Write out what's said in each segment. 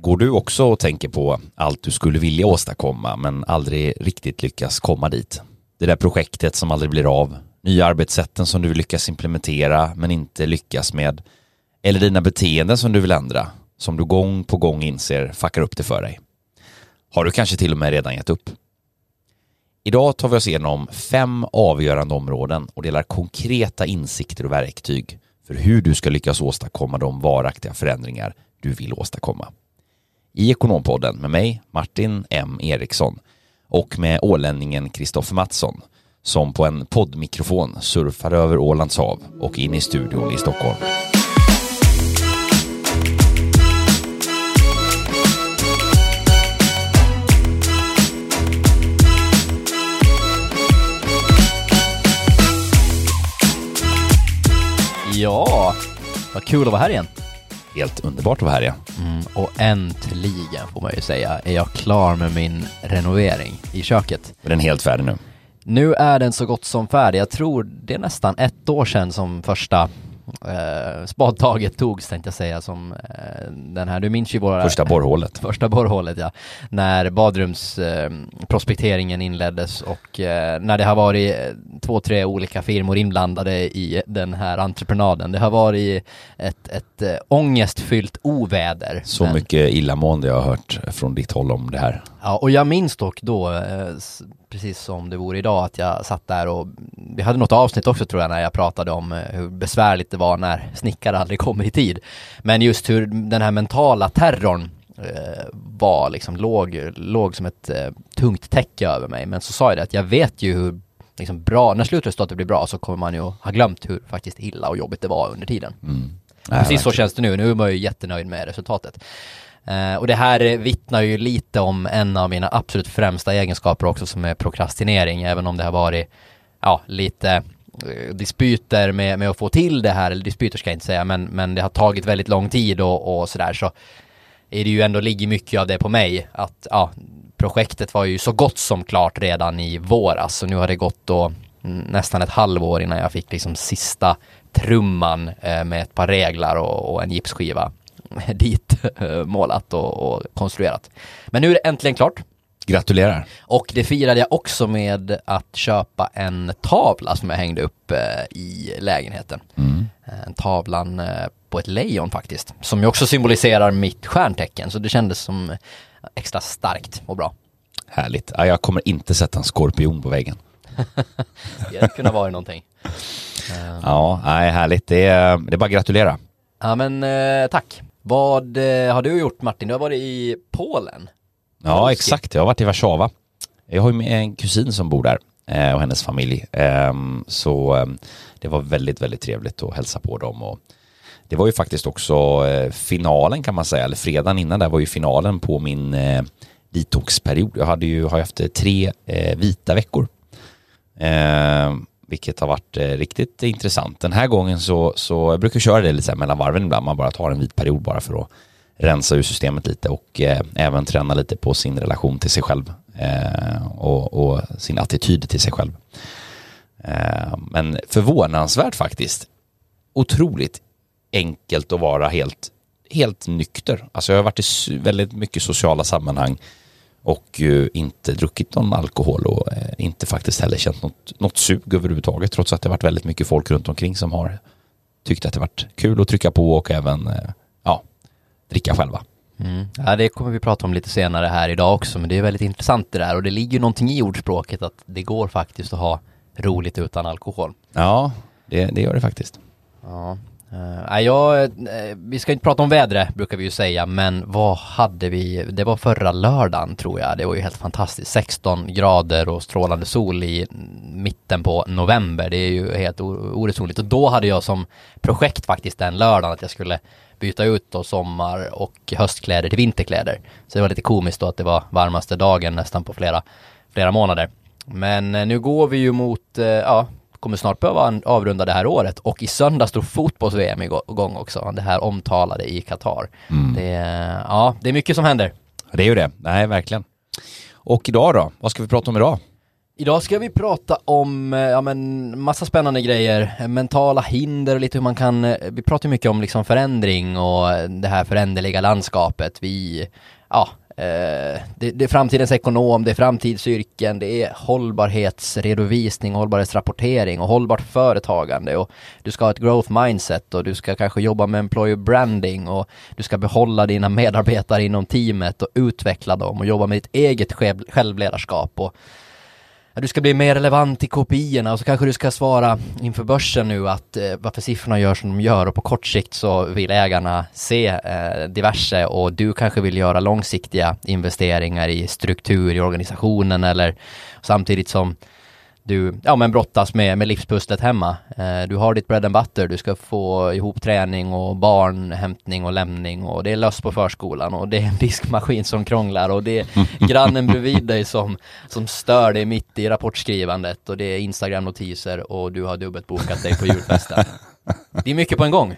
Går du också och tänker på allt du skulle vilja åstadkomma men aldrig riktigt lyckas komma dit? Det där projektet som aldrig blir av, nya arbetssätten som du vill lyckas implementera men inte lyckas med, eller dina beteenden som du vill ändra, som du gång på gång inser fuckar upp det för dig. Har du kanske till och med redan gett upp? Idag tar vi oss igenom fem avgörande områden och delar konkreta insikter och verktyg för hur du ska lyckas åstadkomma de varaktiga förändringar du vill åstadkomma. I Ekonompodden med mig, Martin M Eriksson, och med ålänningen Kristoffer Mattsson, som på en poddmikrofon surfar över Ålands hav och in i studion i Stockholm. Ja, vad kul att vara här igen. Helt underbart att vara här igen. Mm, och äntligen får man ju säga är jag klar med min renovering i köket. Är den helt färdig nu? Nu är den så gott som färdig. Jag tror det är nästan ett år sedan som första eh, spadtaget togs tänkte jag säga som eh, den här, du minns ju våra Första borrhålet. Första borrhålet ja, när badrumsprospekteringen eh, inleddes och eh, när det har varit eh, två, tre olika firmor inblandade i den här entreprenaden. Det har varit ett, ett äh, ångestfyllt oväder. Så men... mycket illamående jag har hört från ditt håll om det här. Ja, och jag minns dock då, eh, precis som det vore idag, att jag satt där och vi hade något avsnitt också tror jag när jag pratade om eh, hur besvärligt det var när snickare aldrig kommer i tid. Men just hur den här mentala terrorn eh, var liksom låg, låg som ett tungt täcke över mig. Men så sa jag det att jag vet ju hur liksom bra, när slutresultatet blir bra så kommer man ju ha glömt hur faktiskt illa och jobbigt det var under tiden. Mm. Precis så känns det nu, nu är man ju jättenöjd med resultatet. Eh, och det här vittnar ju lite om en av mina absolut främsta egenskaper också som är prokrastinering, även om det har varit ja, lite eh, dispyter med, med att få till det här, eller dispyter ska jag inte säga, men, men det har tagit väldigt lång tid och, och sådär. Så är det ju ändå ligger mycket av det på mig att ja, projektet var ju så gott som klart redan i våras. Så nu har det gått då nästan ett halvår innan jag fick liksom sista trumman eh, med ett par reglar och, och en gipsskiva. dit eh, målat och, och, konstruerat. Men nu är det äntligen klart. Gratulerar. Och det firade jag också med att köpa en tavla som jag hängde upp eh, i lägenheten. Mm. En tavlan på ett lejon faktiskt, som ju också symboliserar mitt stjärntecken, så det kändes som extra starkt och bra. Härligt. Ja, jag kommer inte sätta en skorpion på väggen. det hade kunnat vara någonting. Ja, nej, härligt. Det är, det är bara att gratulera. Ja, men eh, tack. Vad eh, har du gjort Martin? Du har varit i Polen. Ja, exakt. Jag har varit i Warszawa. Jag har ju en kusin som bor där eh, och hennes familj. Ehm, så ehm, det var väldigt, väldigt trevligt att hälsa på dem och det var ju faktiskt också finalen kan man säga, eller fredagen innan där var ju finalen på min detoxperiod. Jag hade ju har haft tre vita veckor. Vilket har varit eh, riktigt intressant. Den här gången så, så jag brukar jag köra det lite så mellan varven ibland, man bara tar en vit period bara för att rensa ur systemet lite och eh, även träna lite på sin relation till sig själv eh, och, och, sin attityd till sig själv. Eh, men förvånansvärt faktiskt, otroligt enkelt att vara helt, helt nykter. Alltså jag har varit i väldigt mycket sociala sammanhang och ju inte druckit någon alkohol och eh, inte faktiskt heller känt något, något sug överhuvudtaget trots att det varit väldigt mycket folk runt omkring som har tyckt att det varit kul att trycka på och även eh, ja, dricka själva. Mm. Ja, det kommer vi prata om lite senare här idag också, men det är väldigt intressant det där och det ligger någonting i ordspråket att det går faktiskt att ha roligt utan alkohol. Ja, det, det gör det faktiskt. Ja, Eh, uh, ja, uh, eh, vi ska inte prata om vädret brukar vi ju säga, men vad hade vi? Det var förra lördagen tror jag. Det var ju helt fantastiskt. 16 grader och strålande sol i mitten på november. Det är ju helt oresonligt. Och då hade jag som projekt faktiskt den lördagen att jag skulle byta ut då sommar och höstkläder till vinterkläder. Så det var lite komiskt då att det var varmaste dagen nästan på flera, flera månader. Men uh, nu går vi ju mot, ja, kommer snart behöva avrunda det här året och i söndag står fotbolls-VM igång också, det här omtalade i Qatar. Mm. Det, ja, det är mycket som händer. Det är ju det, nej verkligen. Och idag då, vad ska vi prata om idag? Idag ska vi prata om, eh, ja men massa spännande grejer, mentala hinder och lite hur man kan, eh, vi pratar mycket om liksom förändring och det här föränderliga landskapet. Vi, ja, eh, det, det, är framtidens ekonom, det är framtidsyrken, det är hållbarhetsredovisning, hållbarhetsrapportering och hållbart företagande. Och du ska ha ett growth mindset och du ska kanske jobba med employer branding och du ska behålla dina medarbetare inom teamet och utveckla dem och jobba med ditt eget självledarskap. Och du ska bli mer relevant i KPI-erna och så kanske du ska svara inför börsen nu att eh, varför siffrorna gör som de gör och på kort sikt så vill ägarna se eh, diverse och du kanske vill göra långsiktiga investeringar i struktur i organisationen eller samtidigt som du ja, men brottas med, med livspusslet hemma. Eh, du har ditt bread and butter, du ska få ihop träning och barnhämtning och lämning och det är löss på förskolan och det är en diskmaskin som krånglar och det är grannen bredvid dig som, som stör dig mitt i rapportskrivandet och det är Instagram-notiser och du har dubbelt bokat dig på julfesten. Det är mycket på en gång.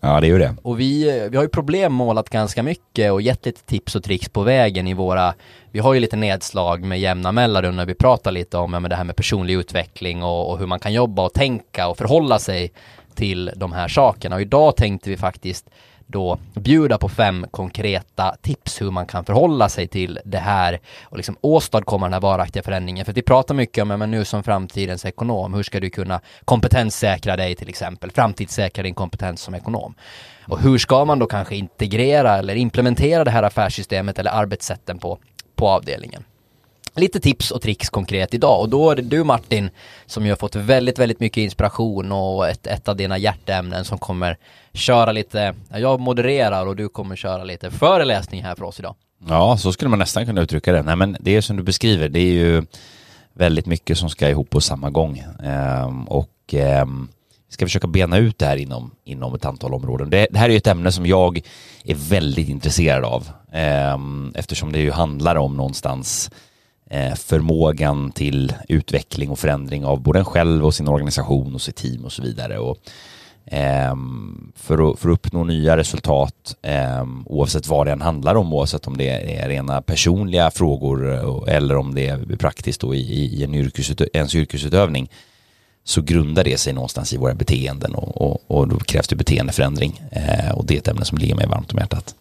Ja, det är ju det. Och vi, vi har ju problemmålat ganska mycket och gett lite tips och tricks på vägen i våra vi har ju lite nedslag med jämna mellanrum när vi pratar lite om ja, det här med personlig utveckling och, och, hur man kan jobba och tänka och förhålla sig till de här sakerna. Och idag tänkte vi faktiskt då bjuda på fem konkreta tips hur man kan förhålla sig till det här och liksom åstadkomma den här varaktiga förändringen. För vi pratar mycket om, men nu som framtidens ekonom, hur ska du kunna kompetenssäkra dig till exempel, framtidssäkra din kompetens som ekonom. Och hur ska man då kanske integrera eller implementera det här affärssystemet eller arbetssätten på, på avdelningen? lite tips och tricks konkret idag och då är det du Martin som ju har fått väldigt, väldigt mycket inspiration och ett, ett av dina hjärteämnen som kommer köra lite, jag modererar och du kommer köra lite föreläsning här för oss idag. Ja, så skulle man nästan kunna uttrycka det. Nej, men det är som du beskriver, det är ju väldigt mycket som ska ihop på samma gång. Ehm, och ehm, vi ska försöka bena ut det här inom, inom ett antal områden. Det, det här är ju ett ämne som jag är väldigt intresserad av ehm, eftersom det ju handlar om någonstans Eh, förmågan till utveckling och förändring av både en själv och sin organisation och sitt team och så vidare. Och, Ehm, för, att, för att uppnå nya resultat ehm, oavsett vad det än handlar om, oavsett om det är rena personliga frågor eh, eller om det är praktiskt då i, i en yrkesutö ens yrkesutövning så grundar det sig någonstans i våra beteenden och, och, och då krävs det beteendeförändring eh, och det är ett ämne som ligger mig varmt om hjärtat.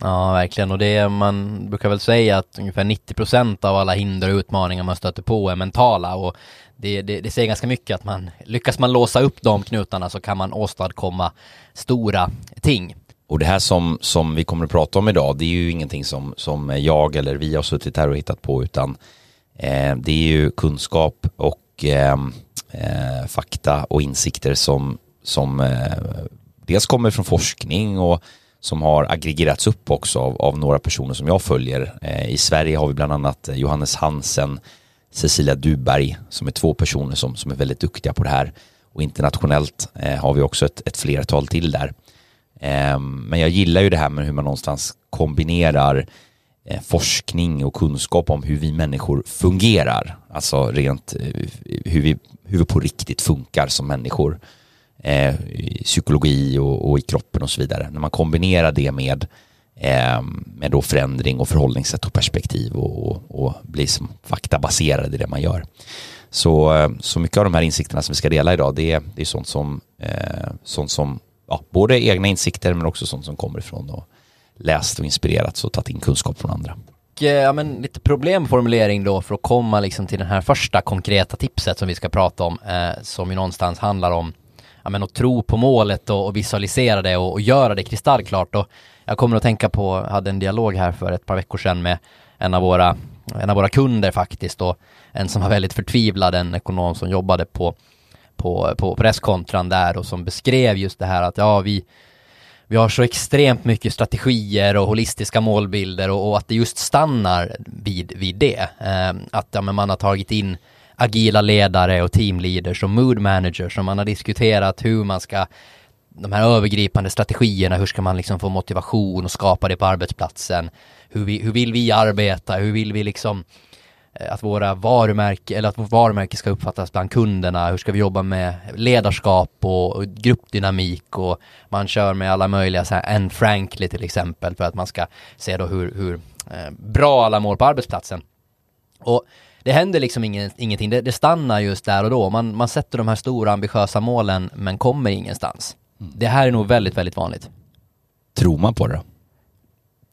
Ja, verkligen. Och det är, man brukar väl säga att ungefär 90% av alla hinder och utmaningar man stöter på är mentala och det, det, det säger ganska mycket att man lyckas man låsa upp de knutarna så kan man åstadkomma stora ting. Och det här som, som vi kommer att prata om idag, det är ju ingenting som, som jag eller vi har suttit här och hittat på, utan eh, det är ju kunskap och eh, eh, fakta och insikter som, som eh, dels kommer från forskning och som har aggregerats upp också av, av några personer som jag följer. Eh, I Sverige har vi bland annat Johannes Hansen, Cecilia Duberg som är två personer som, som är väldigt duktiga på det här. Och internationellt eh, har vi också ett, ett flertal till där. Eh, men jag gillar ju det här med hur man någonstans kombinerar eh, forskning och kunskap om hur vi människor fungerar. Alltså rent eh, hur vi, hur vi på riktigt funkar som människor eh, psykologi och, och, i kroppen och så vidare. När man kombinerar det med, Ehm, med då förändring och förhållningssätt och perspektiv och, och, och blir som faktabaserad i det man gör. Så, så mycket av de här insikterna som vi ska dela idag, det är, det är sånt som, eh, sånt som ja, både egna insikter men också sånt som kommer ifrån och läst och inspirerats och tagit in kunskap från andra eh, ja, men lite problemformulering då för att komma liksom till den här första konkreta tipset som vi ska prata om eh, som ju någonstans handlar om ja, men att tro på målet och, och visualisera det och, och, göra det kristallklart. Och jag kommer att tänka på, jag hade en dialog här för ett par veckor sedan med en av våra, en av våra kunder faktiskt och en som var väldigt förtvivlad, en ekonom som jobbade på, på, på presskontran där och som beskrev just det här att ja, vi, vi har så extremt mycket strategier och holistiska målbilder och, och att det just stannar vid, vid det. Eh, att ja, men man har tagit in agila ledare och teamleaders och mood managers som man har diskuterat hur man ska de här övergripande strategierna, hur ska man liksom få motivation och skapa det på arbetsplatsen? Hur, vi, hur vill vi arbeta? Hur vill vi liksom eh, att våra varumärke, eller att vårt varumärke ska uppfattas bland kunderna? Hur ska vi jobba med ledarskap och gruppdynamik och man kör med alla möjliga så här, en frankly till exempel för att man ska se då hur, hur eh, bra alla mår på arbetsplatsen. Och det händer liksom ingen, ingenting, det, det, stannar just där och då. Man, man sätter de här stora ambitiösa målen men kommer ingenstans. Mm. Det här är nog väldigt, väldigt vanligt. Tror man på det då?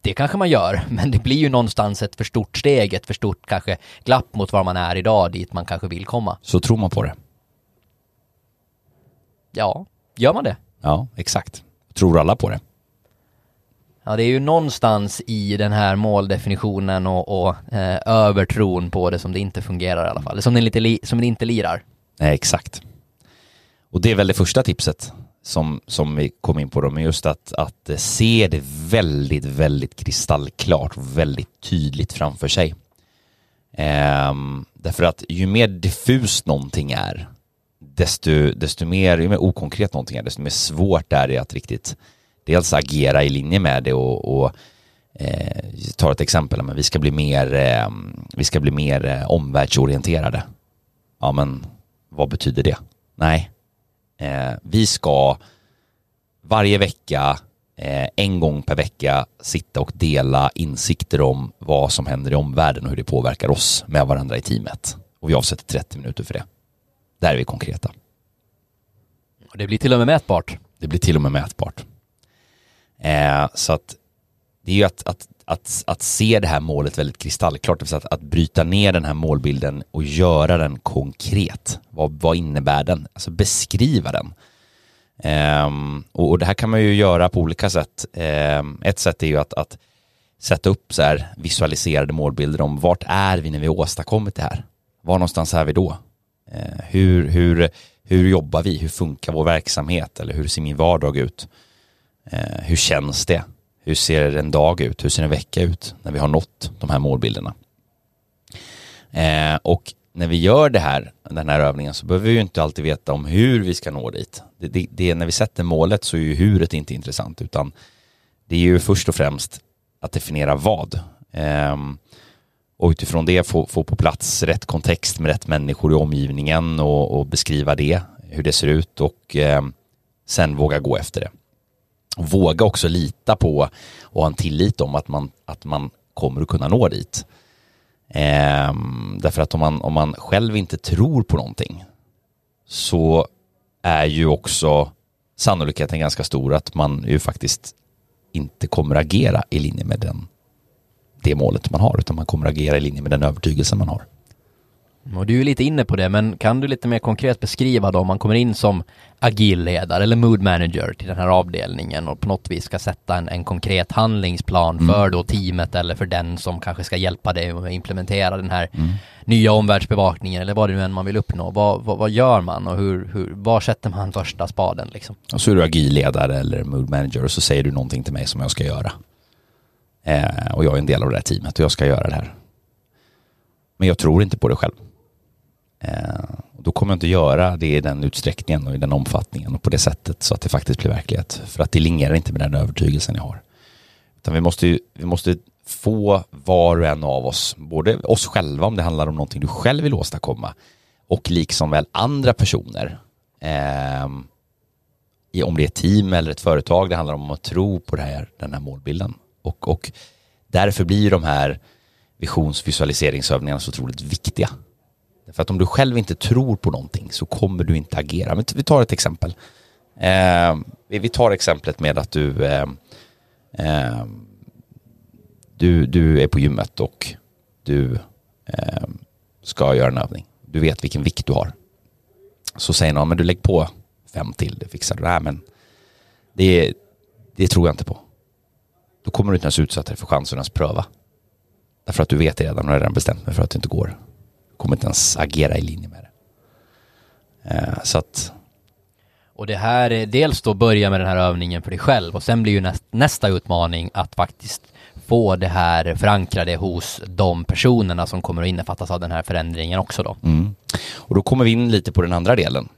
Det kanske man gör, men det blir ju någonstans ett för stort steg, ett för stort kanske glapp mot var man är idag, dit man kanske vill komma. Så tror man på det? Ja, gör man det? Ja, exakt. Tror alla på det? Ja, det är ju någonstans i den här måldefinitionen och, och eh, övertron på det som det inte fungerar i alla fall, som det, lite li, som det inte lirar. Nej, exakt. Och det är väl det första tipset som, som vi kom in på då, men just att, att se det väldigt, väldigt kristallklart och väldigt tydligt framför sig. Ehm, därför att ju mer diffust någonting är, desto, desto mer, ju mer okonkret någonting är, desto mer svårt är det att riktigt dels agera i linje med det och, och eh, tar ett exempel, men vi ska bli mer, eh, vi ska bli mer eh, omvärldsorienterade. Ja, men vad betyder det? Nej, eh, vi ska varje vecka, eh, en gång per vecka, sitta och dela insikter om vad som händer i omvärlden och hur det påverkar oss med varandra i teamet. Och vi avsätter 30 minuter för det. Där är vi konkreta. Och det blir till och med mätbart. Det blir till och med mätbart. Eh, så att det är ju att, att, att, att se det här målet väldigt kristallklart, att, att bryta ner den här målbilden och göra den konkret. Vad, vad innebär den? Alltså beskriva den. Eh, och, och, det här kan man ju göra på olika sätt. Eh, ett sätt är ju att, att sätta upp så här visualiserade målbilder om vart är vi när vi åstadkommit det här? Var någonstans är vi då? Eh, hur, hur, hur jobbar vi? Hur funkar vår verksamhet? Eller hur ser min vardag ut? Eh, hur känns det? Hur ser en dag ut? Hur ser en vecka ut när vi har nått de här målbilderna? Eh, och när vi gör det här, den här övningen så behöver vi ju inte alltid veta om hur vi ska nå dit. Det, det, det, när vi sätter målet så är ju huret inte intressant utan det är ju först och främst att definiera vad. Eh, och utifrån det få, få på plats rätt kontext med rätt människor i omgivningen och, och beskriva det, hur det ser ut och eh, sen våga gå efter det våga också lita på och ha en tillit om att man, att man kommer att kunna nå dit. Eh, därför att om man, om man själv inte tror på någonting så är ju också sannolikheten ganska stor att man ju faktiskt inte kommer agera i linje med den, det målet man har utan man kommer agera i linje med den övertygelsen man har. Och du är lite inne på det, men kan du lite mer konkret beskriva då om man kommer in som agilledare eller mood manager till den här avdelningen och på något vis ska sätta en, en konkret handlingsplan mm. för då teamet eller för den som kanske ska hjälpa dig att implementera den här mm. nya omvärldsbevakningen eller vad det nu än man vill uppnå. Vad, vad, vad gör man och hur, hur, var sätter man första spaden liksom? Och så är du agilledare eller mood manager och så säger du någonting till mig som jag ska göra. Eh, och jag är en del av det här teamet och jag ska göra det här. Men jag tror inte på det själv. Eh, då kommer jag inte göra det i den utsträckningen och i den omfattningen och på det sättet så att det faktiskt blir verklighet. För att det linjerar inte med den övertygelsen jag har. Utan vi måste, ju, vi måste få var och en av oss, både oss själva om det handlar om någonting du själv vill åstadkomma och liksom väl andra personer. Eh, om det är ett team eller ett företag, det handlar om att tro på det här, den här målbilden. Och, och därför blir de här visionsvisualiseringsövningarna så otroligt viktiga. För att om du själv inte tror på någonting så kommer du inte agera. Men vi tar ett exempel. Eh, vi tar exemplet med att du, eh, eh, du, du är på gymmet och du eh, ska göra en övning. Du vet vilken vikt du har. Så säger någon, men du lägger på fem till, det fixar du. Nej, men det, det tror jag inte på. Då kommer du inte ens utsätta dig för chansen att ens pröva. Därför att du vet redan och har redan bestämt dig för att det inte går kommer inte ens agera i linje med det. Eh, så att och det här är dels då börja med den här övningen för dig själv och sen blir ju nästa utmaning att faktiskt få det här förankrade hos de personerna som kommer att innefattas av den här förändringen också då. Mm. Och då kommer vi in lite på den andra delen.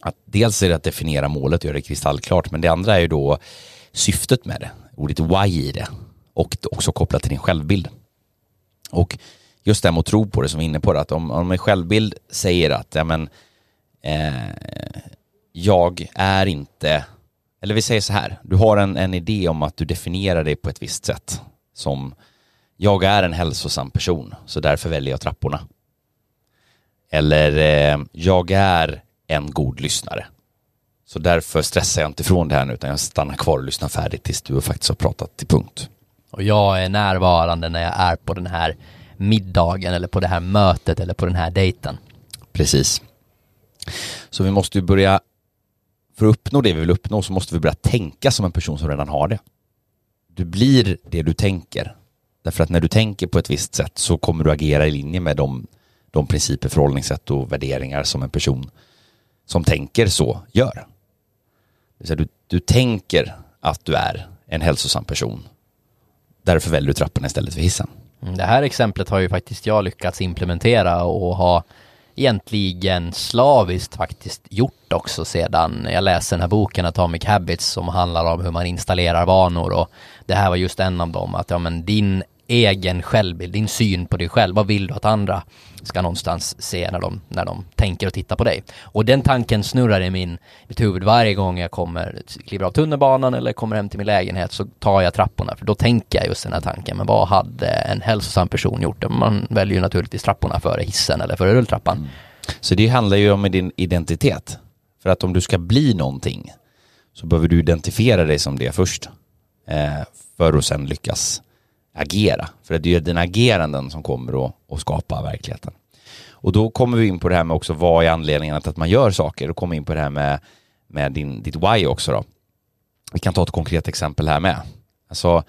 Att dels är det att definiera målet och göra det kristallklart, men det andra är ju då syftet med det, ordet why i det och också kopplat till din självbild. Och just det här med att tro på det som vi är inne på, det, att om, om en självbild säger att ja, men, eh, jag är inte, eller vi säger så här, du har en, en idé om att du definierar dig på ett visst sätt. Som, jag är en hälsosam person, så därför väljer jag trapporna. Eller eh, jag är en god lyssnare. Så därför stressar jag inte ifrån det här nu utan jag stannar kvar och lyssnar färdigt tills du faktiskt har pratat till punkt. Och jag är närvarande när jag är på den här middagen eller på det här mötet eller på den här dejten. Precis. Så vi måste ju börja, för att uppnå det vi vill uppnå så måste vi börja tänka som en person som redan har det. Du blir det du tänker. Därför att när du tänker på ett visst sätt så kommer du agera i linje med de, de principer, förhållningssätt och värderingar som en person som tänker så gör. Det du, du tänker att du är en hälsosam person. Därför väljer du trapporna istället för hissen. Mm, det här exemplet har ju faktiskt jag lyckats implementera och ha egentligen slaviskt faktiskt gjort också sedan jag läste den här boken Atomic Habits som handlar om hur man installerar vanor. Och det här var just en av dem att ja men din egen självbild, din syn på dig själv. Vad vill du att andra ska någonstans se när de, när de tänker och tittar på dig? Och den tanken snurrar i min, mitt huvud varje gång jag kommer, kliver av tunnelbanan eller kommer hem till min lägenhet så tar jag trapporna för då tänker jag just den här tanken. Men vad hade en hälsosam person gjort? Man väljer ju naturligtvis trapporna före hissen eller före rulltrappan. Mm. Så det handlar ju om din identitet. För att om du ska bli någonting så behöver du identifiera dig som det först. Eh, för att sen lyckas agera. För det är dina ageranden som kommer att, att skapa verkligheten. Och då kommer vi in på det här med också vad är anledningen till att man gör saker. och kommer in på det här med, med din, ditt why också då. Vi kan ta ett konkret exempel här med. Alltså,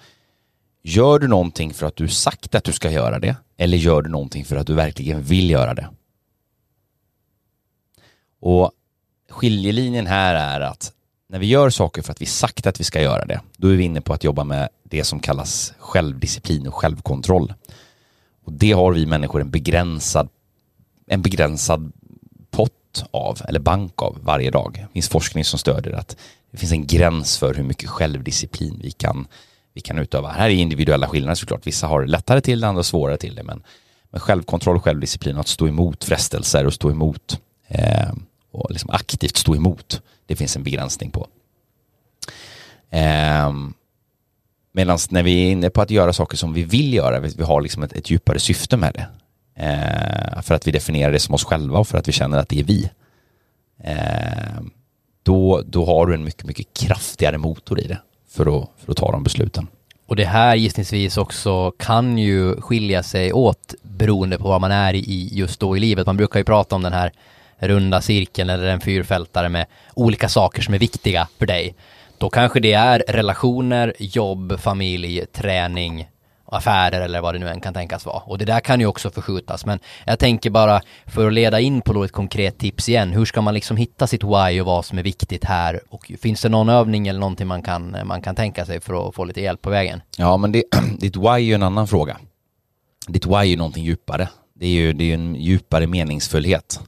gör du någonting för att du sagt att du ska göra det eller gör du någonting för att du verkligen vill göra det? Och skiljelinjen här är att när vi gör saker för att vi sagt att vi ska göra det, då är vi inne på att jobba med det som kallas självdisciplin och självkontroll. Och det har vi människor en begränsad, en begränsad pott av, eller bank av, varje dag. Det finns forskning som stödjer att det finns en gräns för hur mycket självdisciplin vi kan, vi kan utöva. Här är individuella skillnader såklart. Vissa har lättare till det, andra svårare till det. Men, men självkontroll och självdisciplin, att stå emot frestelser och stå emot eh, och liksom aktivt stå emot. Det finns en begränsning på. Ehm, Medan när vi är inne på att göra saker som vi vill göra, vi har liksom ett, ett djupare syfte med det. Ehm, för att vi definierar det som oss själva och för att vi känner att det är vi. Ehm, då, då har du en mycket, mycket kraftigare motor i det för att, för att ta de besluten. Och det här gissningsvis också kan ju skilja sig åt beroende på vad man är i just då i livet. Man brukar ju prata om den här runda cirkeln eller en fyrfältare med olika saker som är viktiga för dig. Då kanske det är relationer, jobb, familj, träning, affärer eller vad det nu än kan tänkas vara. Och det där kan ju också förskjutas. Men jag tänker bara för att leda in på ett konkret tips igen. Hur ska man liksom hitta sitt why och vad som är viktigt här? Och finns det någon övning eller någonting man kan, man kan tänka sig för att få lite hjälp på vägen? Ja, men det, ditt why är ju en annan fråga. Ditt why är ju någonting djupare. Det är ju det är en djupare meningsfullhet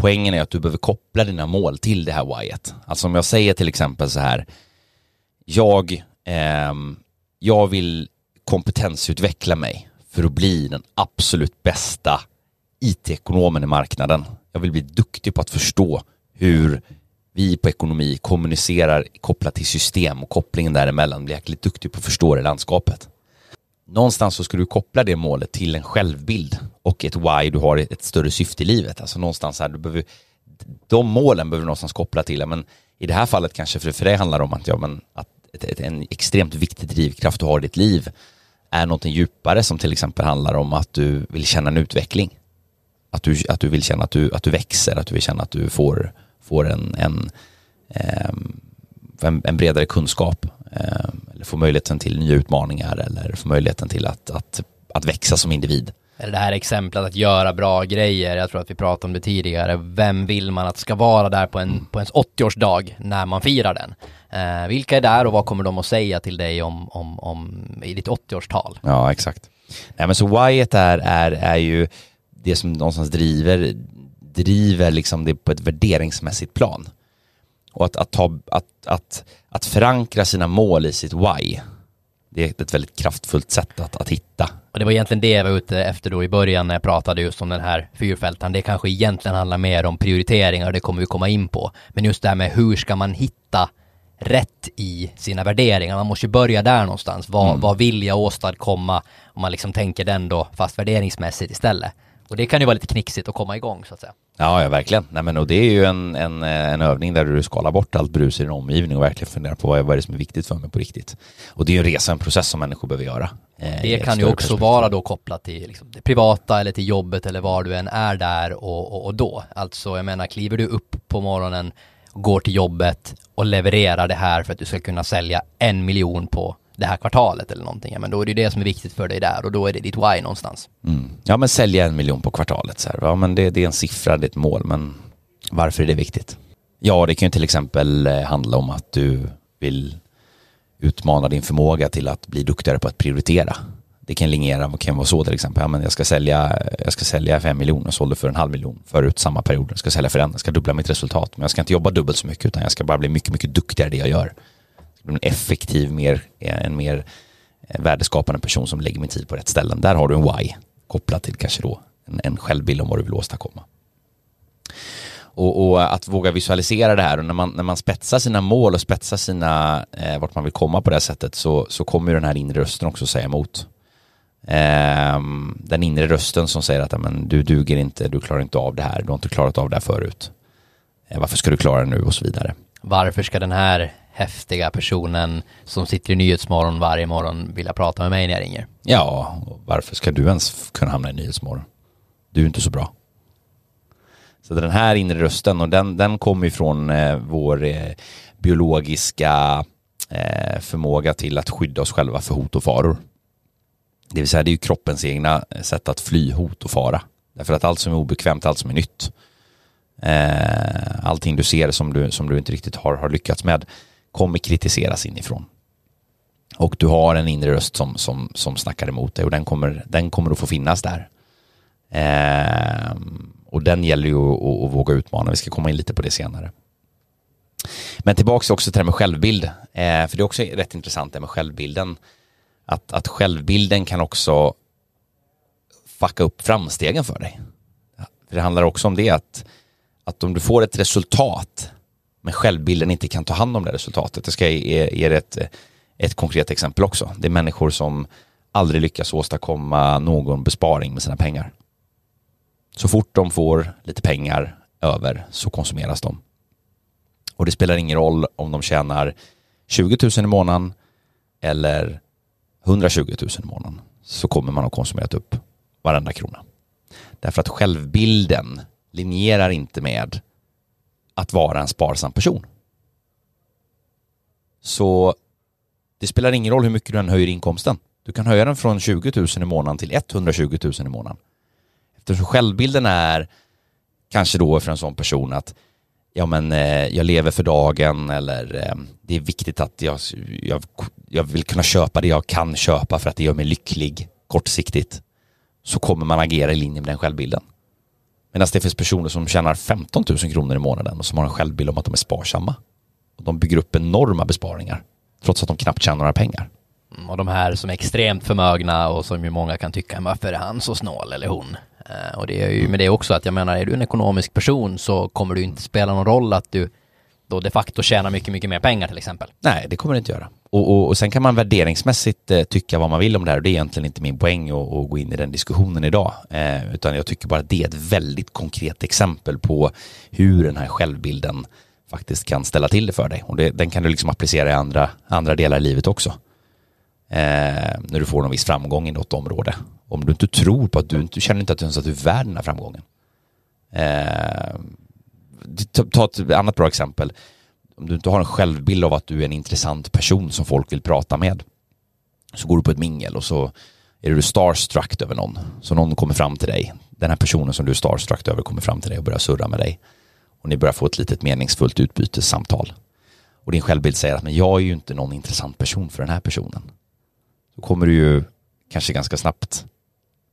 poängen är att du behöver koppla dina mål till det här whyet. Alltså om jag säger till exempel så här, jag, eh, jag vill kompetensutveckla mig för att bli den absolut bästa IT-ekonomen i marknaden. Jag vill bli duktig på att förstå hur vi på ekonomi kommunicerar kopplat till system och kopplingen däremellan. Bli jäkligt duktig på att förstå det landskapet någonstans så ska du koppla det målet till en självbild och ett why du har ett större syfte i livet. Alltså någonstans här, du behöver, de målen behöver du någonstans koppla till, men i det här fallet kanske för, för det handlar om att, ja, men, att ett, ett, en extremt viktig drivkraft du har i ditt liv är någonting djupare som till exempel handlar om att du vill känna en utveckling. Att du, att du vill känna att du, att du växer, att du vill känna att du får, får en, en, ehm, en, en bredare kunskap eller få möjligheten till nya utmaningar eller få möjligheten till att, att, att växa som individ. Eller det här exemplet att göra bra grejer, jag tror att vi pratade om det tidigare, vem vill man att ska vara där på, en, på ens 80-årsdag när man firar den? Eh, vilka är där och vad kommer de att säga till dig om, om, om i ditt 80-årstal? Ja, exakt. Nej men så whyet är, är, är ju det som någonstans driver, driver liksom det på ett värderingsmässigt plan. Och att, att, ta, att, att, att förankra sina mål i sitt why, det är ett väldigt kraftfullt sätt att, att hitta. Och det var egentligen det jag var ute efter då i början när jag pratade just om den här fyrfältaren. Det kanske egentligen handlar mer om prioriteringar och det kommer vi komma in på. Men just det här med hur ska man hitta rätt i sina värderingar. Man måste ju börja där någonstans. Vad, mm. vad vill jag åstadkomma? Om man liksom tänker den då, fast värderingsmässigt istället. Och det kan ju vara lite knixigt att komma igång så att säga. Ja, ja verkligen. Nej, men, och det är ju en, en, en övning där du skalar bort allt brus i din omgivning och verkligen funderar på vad, vad är det som är viktigt för mig på riktigt. Och det är ju en resa, en process som människor behöver göra. Eh, det kan ju också vara då kopplat till liksom, det privata eller till jobbet eller var du än är där och, och, och då. Alltså jag menar, kliver du upp på morgonen, går till jobbet och levererar det här för att du ska kunna sälja en miljon på det här kvartalet eller någonting, ja, men då är det det som är viktigt för dig där och då är det ditt why någonstans. Mm. Ja men sälja en miljon på kvartalet, så här. ja men det, det, är en siffra, det är ett mål, men varför är det viktigt? Ja, det kan ju till exempel eh, handla om att du vill utmana din förmåga till att bli duktigare på att prioritera. Det kan linjera, det kan vara så till exempel, ja, men jag ska sälja, jag ska sälja fem miljoner och sålde för en halv miljon förut samma period. Jag ska sälja för en, jag ska dubbla mitt resultat, men jag ska inte jobba dubbelt så mycket utan jag ska bara bli mycket, mycket duktigare i det jag gör en effektiv, mer, eh, en mer eh, värdeskapande person som lägger min tid på rätt ställen. Där har du en why kopplat till kanske då en, en självbild om vad du vill åstadkomma. Och, och, att våga visualisera det här och när man, när man spetsar sina mål och spetsar sina, eh, vart man vill komma på det här sättet så, så kommer den här inre rösten också säga emot. Eh, den inre rösten som säger att men, du duger inte, du klarar inte av det här, du har inte klarat av det här förut. Eh, varför ska du klara det nu och så vidare. Varför ska den här häftiga personen som sitter i Nyhetsmorgon varje morgon vilja prata med mig när jag ringer. Ja, varför ska du ens kunna hamna i Nyhetsmorgon? Du är inte så bra. Så den här inre rösten, och den, den kommer ifrån eh, vår eh, biologiska eh, förmåga till att skydda oss själva för hot och faror. Det vill säga det är ju kroppens egna eh, sätt att fly hot och fara. Därför att allt som är obekvämt, allt som är nytt, eh, allting du ser som du, som du inte riktigt har, har lyckats med, kommer kritiseras inifrån. Och du har en inre röst som, som, som snackar emot dig och den kommer, den kommer att få finnas där. Eh, och den gäller ju att, att, att, våga utmana. Vi ska komma in lite på det senare. Men tillbaks också till det här med självbild. Eh, för det är också rätt intressant det med självbilden. Att, att självbilden kan också fucka upp framstegen för dig. För det handlar också om det att, att om du får ett resultat men självbilden inte kan ta hand om det resultatet. Jag ska ge er ett, ett konkret exempel också. Det är människor som aldrig lyckas åstadkomma någon besparing med sina pengar. Så fort de får lite pengar över så konsumeras de. Och det spelar ingen roll om de tjänar 20 000 i månaden eller 120 000 i månaden så kommer man att konsumerat upp varenda krona. Därför att självbilden linjerar inte med att vara en sparsam person. Så det spelar ingen roll hur mycket du än höjer inkomsten. Du kan höja den från 20 000 i månaden till 120 000 i månaden. Eftersom självbilden är kanske då för en sån person att ja men eh, jag lever för dagen eller eh, det är viktigt att jag, jag, jag vill kunna köpa det jag kan köpa för att det gör mig lycklig kortsiktigt så kommer man agera i linje med den självbilden. Medan det finns personer som tjänar 15 000 kronor i månaden och som har en självbild om att de är sparsamma. Och de bygger upp enorma besparingar trots att de knappt tjänar några pengar. Mm, och de här som är extremt förmögna och som ju många kan tycka, varför är han så snål eller hon? Eh, och det är ju med det också att jag menar, är du en ekonomisk person så kommer det inte spela någon roll att du då de facto tjänar mycket, mycket mer pengar till exempel. Nej, det kommer det inte göra. Och, och, och sen kan man värderingsmässigt eh, tycka vad man vill om det här och det är egentligen inte min poäng att, att gå in i den diskussionen idag. Eh, utan jag tycker bara att det är ett väldigt konkret exempel på hur den här självbilden faktiskt kan ställa till det för dig. Och det, den kan du liksom applicera i andra, andra delar i livet också. Eh, när du får någon viss framgång i något område. Om du inte tror på att du, du känner inte att du ens att du är värd den här framgången. Eh, Ta ett annat bra exempel. Om du inte har en självbild av att du är en intressant person som folk vill prata med så går du på ett mingel och så är du starstruck över någon. Så någon kommer fram till dig. Den här personen som du är starstruck över kommer fram till dig och börjar surra med dig. Och ni börjar få ett litet meningsfullt utbytessamtal. Och din självbild säger att men jag är ju inte någon intressant person för den här personen. Då kommer du ju kanske ganska snabbt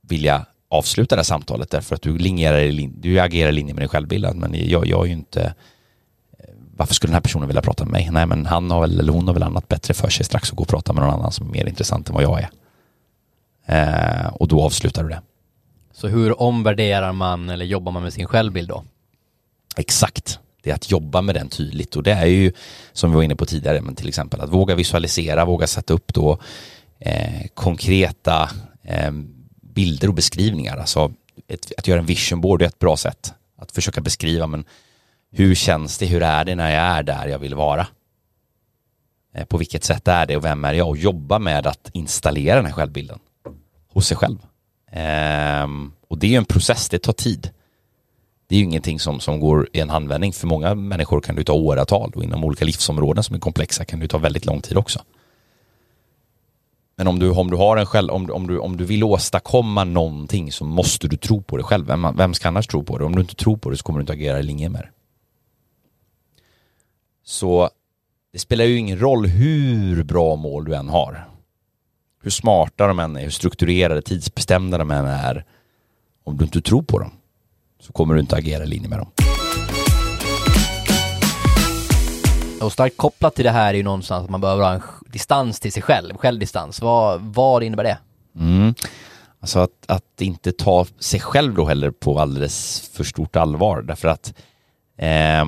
vilja avsluta det här samtalet därför att du, linjerar du agerar i linje med din självbild. Men jag, jag är ju inte varför skulle den här personen vilja prata med mig? Nej, men han har väl, eller hon har väl annat bättre för sig strax att gå och prata med någon annan som är mer intressant än vad jag är. Eh, och då avslutar du det. Så hur omvärderar man eller jobbar man med sin självbild då? Exakt. Det är att jobba med den tydligt och det är ju som vi var inne på tidigare, men till exempel att våga visualisera, våga sätta upp då eh, konkreta eh, bilder och beskrivningar. Alltså ett, att göra en vision board är ett bra sätt. Att försöka beskriva, men hur känns det, hur är det när jag är där jag vill vara? Eh, på vilket sätt är det och vem är jag? Och jobba med att installera den här självbilden hos sig själv. Ehm, och det är ju en process, det tar tid. Det är ju ingenting som, som går i en handvändning. För många människor kan det ta åratal och inom olika livsområden som är komplexa kan det ta väldigt lång tid också. Men om du, om du, har en själv, om, om, du, om du vill åstadkomma någonting så måste du tro på det själv. Vem, vem ska annars tro på det? Om du inte tror på det så kommer du inte agera i linje med det. Så det spelar ju ingen roll hur bra mål du än har. Hur smarta de än är, hur strukturerade, tidsbestämda de än är. Om du inte tror på dem så kommer du inte agera i linje med dem. Och starkt kopplat till det här är ju någonstans att man behöver ha en distans till sig själv, självdistans. Vad, vad innebär det? Mm. Alltså att, att inte ta sig själv då heller på alldeles för stort allvar därför att eh,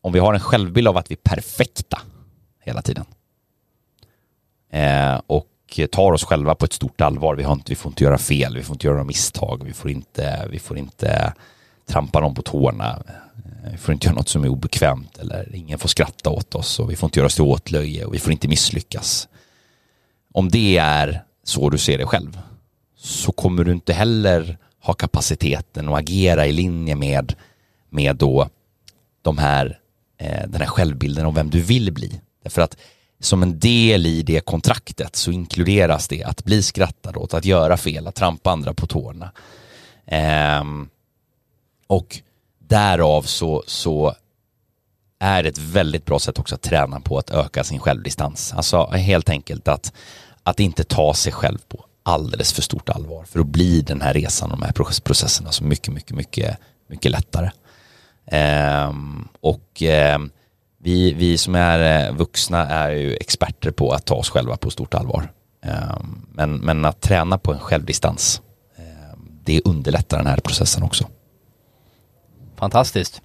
om vi har en självbild av att vi är perfekta hela tiden eh, och tar oss själva på ett stort allvar. Vi, har inte, vi får inte göra fel, vi får inte göra några misstag, vi får inte, vi får inte trampa någon på tårna, vi får inte göra något som är obekvämt eller ingen får skratta åt oss och vi får inte göra oss till åtlöje och vi får inte misslyckas. Om det är så du ser det själv så kommer du inte heller ha kapaciteten att agera i linje med, med då de här eh, den här självbilden om vem du vill bli. Därför att som en del i det kontraktet så inkluderas det att bli skrattad åt, att göra fel, att trampa andra på tårna. Eh, och därav så, så är det ett väldigt bra sätt också att träna på att öka sin självdistans. Alltså helt enkelt att, att inte ta sig själv på alldeles för stort allvar för att bli den här resan och de här processerna så mycket, mycket, mycket, mycket lättare. Ehm, och ehm, vi, vi som är eh, vuxna är ju experter på att ta oss själva på stort allvar. Ehm, men, men att träna på en självdistans, ehm, det underlättar den här processen också. Fantastiskt.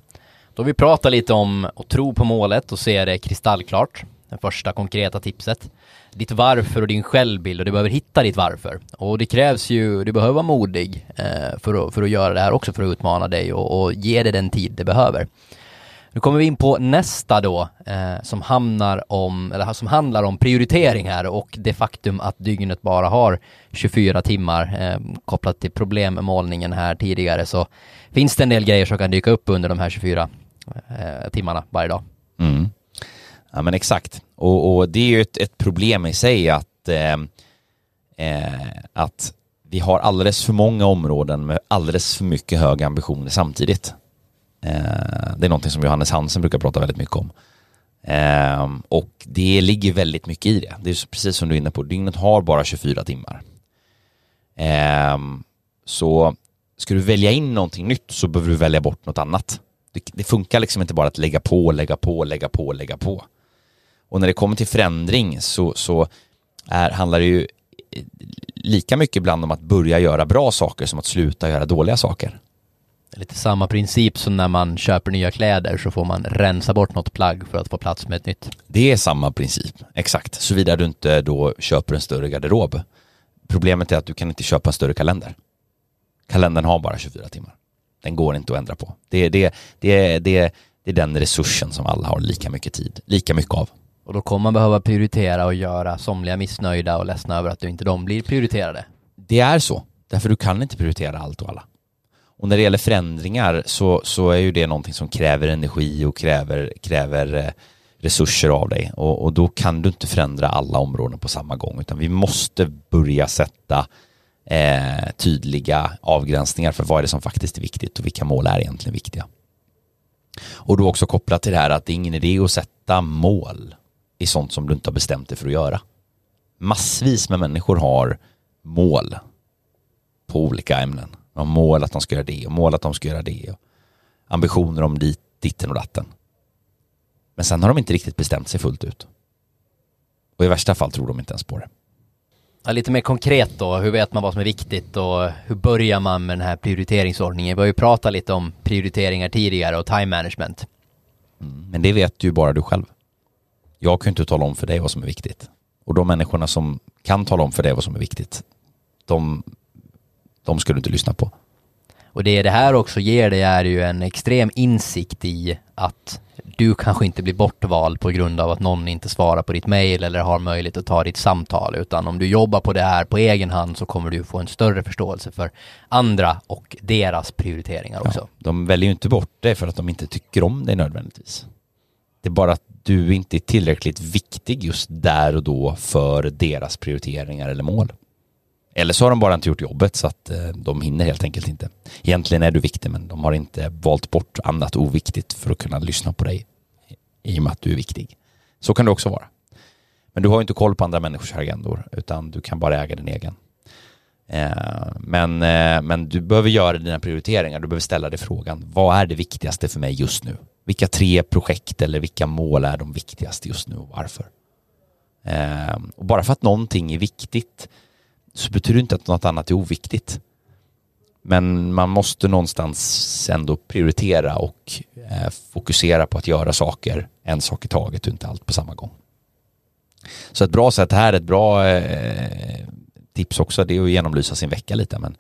Då vi pratar lite om att tro på målet och se det kristallklart. Det första konkreta tipset ditt varför och din självbild och du behöver hitta ditt varför. Och det krävs ju, du behöver vara modig eh, för, att, för att göra det här också för att utmana dig och, och ge dig den tid det behöver. Nu kommer vi in på nästa då, eh, som, hamnar om, eller som handlar om prioriteringar och det faktum att dygnet bara har 24 timmar. Eh, kopplat till problemmålningen här tidigare så finns det en del grejer som kan dyka upp under de här 24 eh, timmarna varje dag. Mm. Ja men exakt. Och, och det är ju ett, ett, problem i sig att, eh, eh, att vi har alldeles för många områden med alldeles för mycket höga ambitioner samtidigt. Eh, det är någonting som Johannes Hansen brukar prata väldigt mycket om. Ehm, och det ligger väldigt mycket i det. Det är precis som du är inne på, dygnet har bara 24 timmar. Ehm, så ska du välja in någonting nytt så behöver du välja bort något annat. Det, det funkar liksom inte bara att lägga på, lägga på, lägga på, lägga på. Och när det kommer till förändring så, så är, handlar det ju eh, lika mycket ibland om att börja göra bra saker som att sluta göra dåliga saker. Lite samma princip som när man köper nya kläder så får man rensa bort något plagg för att få plats med ett nytt. Det är samma princip, exakt. Såvida du inte då köper en större garderob. Problemet är att du kan inte köpa en större kalender. Kalendern har bara 24 timmar. Den går inte att ändra på. Det, det, det, det, det är den resursen som alla har lika mycket tid, lika mycket av. Och då kommer man behöva prioritera och göra somliga missnöjda och ledsna över att inte de blir prioriterade. Det är så, därför du kan inte prioritera allt och alla. Och när det gäller förändringar så, så är ju det någonting som kräver energi och kräver, kräver eh, resurser av dig och, och, då kan du inte förändra alla områden på samma gång utan vi måste börja sätta eh, tydliga avgränsningar för vad är det som faktiskt är viktigt och vilka mål är egentligen viktiga. Och då också kopplat till det här att det är ingen idé att sätta mål i sånt som du inte har bestämt dig för att göra. Massvis med människor har mål på olika ämnen. De mål att de ska göra det och mål att de ska göra det. Och ambitioner om dit, ditten och datten. Men sen har de inte riktigt bestämt sig fullt ut. Och i värsta fall tror de inte ens på det. Ja, lite mer konkret då, hur vet man vad som är viktigt och hur börjar man med den här prioriteringsordningen? Vi har ju pratat lite om prioriteringar tidigare och time management. Mm, men det vet ju bara du själv. Jag kan inte tala om för dig vad som är viktigt. Och de människorna som kan tala om för dig vad som är viktigt, de, de ska du inte lyssna på. Och det det här också ger dig är ju en extrem insikt i att du kanske inte blir bortvald på grund av att någon inte svarar på ditt mail eller har möjlighet att ta ditt samtal utan om du jobbar på det här på egen hand så kommer du få en större förståelse för andra och deras prioriteringar också. Ja, de väljer ju inte bort det för att de inte tycker om det nödvändigtvis. Det är bara att du inte är tillräckligt viktig just där och då för deras prioriteringar eller mål. Eller så har de bara inte gjort jobbet så att eh, de hinner helt enkelt inte. Egentligen är du viktig men de har inte valt bort annat oviktigt för att kunna lyssna på dig i och med att du är viktig. Så kan det också vara. Men du har inte koll på andra människors agendor utan du kan bara äga din egen. Eh, men, eh, men du behöver göra dina prioriteringar, du behöver ställa dig frågan vad är det viktigaste för mig just nu? Vilka tre projekt eller vilka mål är de viktigaste just nu och varför? Och bara för att någonting är viktigt så betyder det inte att något annat är oviktigt. Men man måste någonstans ändå prioritera och eh, fokusera på att göra saker en sak i taget och inte allt på samma gång. Så ett bra sätt här, ett bra eh, tips också, det är att genomlysa sin vecka lite. Men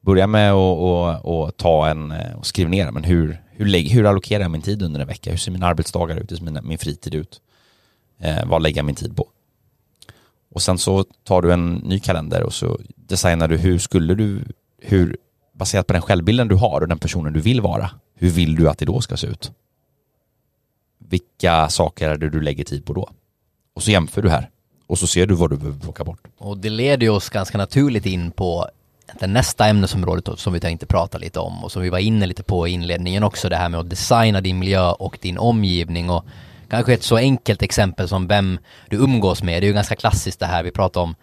börja med att ta en eh, och skriva ner, men hur, hur, hur allokerar jag min tid under en vecka? Hur ser mina arbetsdagar ut? Hur ser min fritid ut? Eh, vad lägger jag min tid på? Och sen så tar du en ny kalender och så designar du hur skulle du, hur, baserat på den självbilden du har och den personen du vill vara, hur vill du att det då ska se ut? Vilka saker är det du lägger tid på då? Och så jämför du här och så ser du vad du behöver plocka bort. Och det leder ju oss ganska naturligt in på det nästa ämnesområdet som vi tänkte prata lite om och som vi var inne lite på i inledningen också, det här med att designa din miljö och din omgivning och kanske ett så enkelt exempel som vem du umgås med. Det är ju ganska klassiskt det här vi pratar om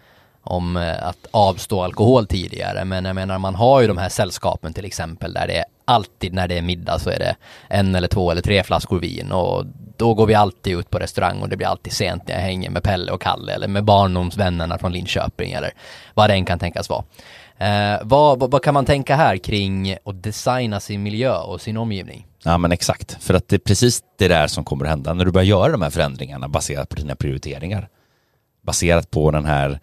om eh, att avstå alkohol tidigare. Men jag menar man har ju de här sällskapen till exempel där det är alltid när det är middag så är det en eller två eller tre flaskor vin och då går vi alltid ut på restaurang och det blir alltid sent när jag hänger med Pelle och Kalle eller med barndomsvännerna från Linköping eller vad det än kan tänkas vara. Eh, vad, vad, vad, kan man tänka här kring att designa sin miljö och sin omgivning? Ja men exakt, för att det är precis det där som kommer att hända när du börjar göra de här förändringarna baserat på dina prioriteringar. Baserat på den här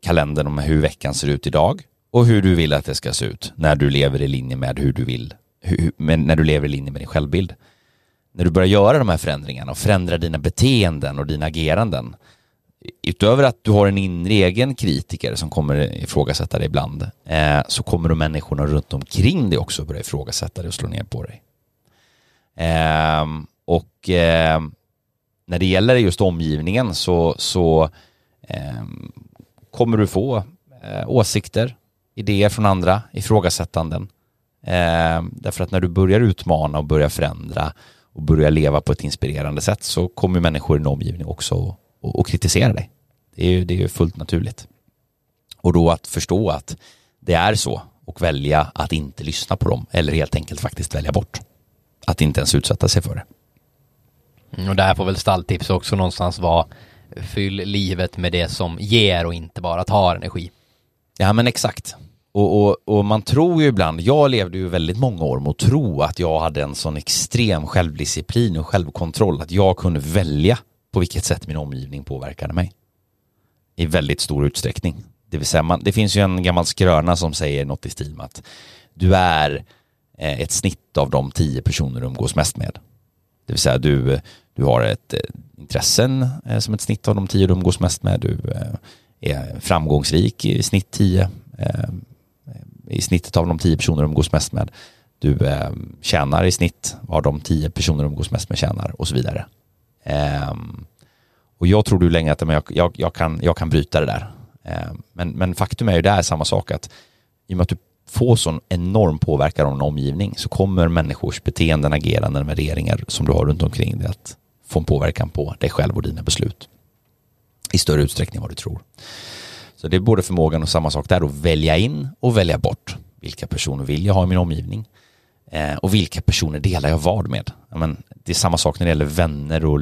kalendern om hur veckan ser ut idag och hur du vill att det ska se ut när du lever i linje med hur du vill, hur, när du lever i linje med din självbild. När du börjar göra de här förändringarna och förändra dina beteenden och dina ageranden utöver att du har en inre egen kritiker som kommer ifrågasätta dig ibland eh, så kommer de människorna runt omkring dig också börja ifrågasätta dig och slå ner på dig. Eh, och eh, när det gäller just omgivningen så, så ehm, kommer du få eh, åsikter, idéer från andra, ifrågasättanden. Eh, därför att när du börjar utmana och börjar förändra och börjar leva på ett inspirerande sätt så kommer människor i din omgivning också att kritisera dig. Det är ju det är fullt naturligt. Och då att förstå att det är så och välja att inte lyssna på dem eller helt enkelt faktiskt välja bort. Att inte ens utsätta sig för det. Mm, och där får väl stalltips också någonstans vara fyll livet med det som ger och inte bara tar energi. Ja men exakt. Och, och, och, man tror ju ibland, jag levde ju väldigt många år med att tro att jag hade en sån extrem självdisciplin och självkontroll att jag kunde välja på vilket sätt min omgivning påverkade mig. I väldigt stor utsträckning. Det vill säga, man, det finns ju en gammal skröna som säger något i stil med att du är Eh, ett snitt av de tio personer du umgås mest med. Det vill säga du, du har ett eh, intressen eh, som ett snitt av de tio du umgås mest med. Du är framgångsrik i snitt tio i snittet av de tio personer du umgås mest med. Du tjänar i snitt vad de tio personer du umgås mest med tjänar och så vidare. Ehm, och jag tror du länge att jag, jag, jag, kan, jag kan bryta det där. Ehm, men, men faktum är ju det är samma sak att i och med att du få sån enorm påverkan av en omgivning så kommer människors beteenden, ageranden, värderingar som du har runt omkring dig att få en påverkan på dig själv och dina beslut i större utsträckning än vad du tror. Så det är både förmågan och samma sak där att välja in och välja bort. Vilka personer vill jag ha i min omgivning? Eh, och vilka personer delar jag vad med? Men, det är samma sak när det gäller vänner och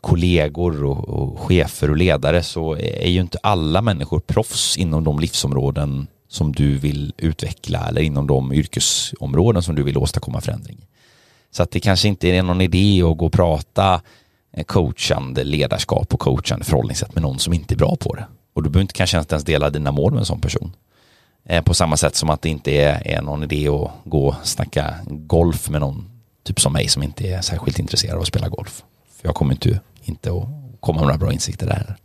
kollegor och, och chefer och ledare så är ju inte alla människor proffs inom de livsområden som du vill utveckla eller inom de yrkesområden som du vill åstadkomma förändring. Så att det kanske inte är någon idé att gå och prata eh, coachande ledarskap och coachande förhållningssätt med någon som inte är bra på det. Och du behöver inte kanske inte ens dela dina mål med en sån person. Eh, på samma sätt som att det inte är, någon idé att gå och snacka golf med någon typ som mig som inte är särskilt intresserad av att spela golf. För jag kommer inte, inte att komma med några bra insikter där.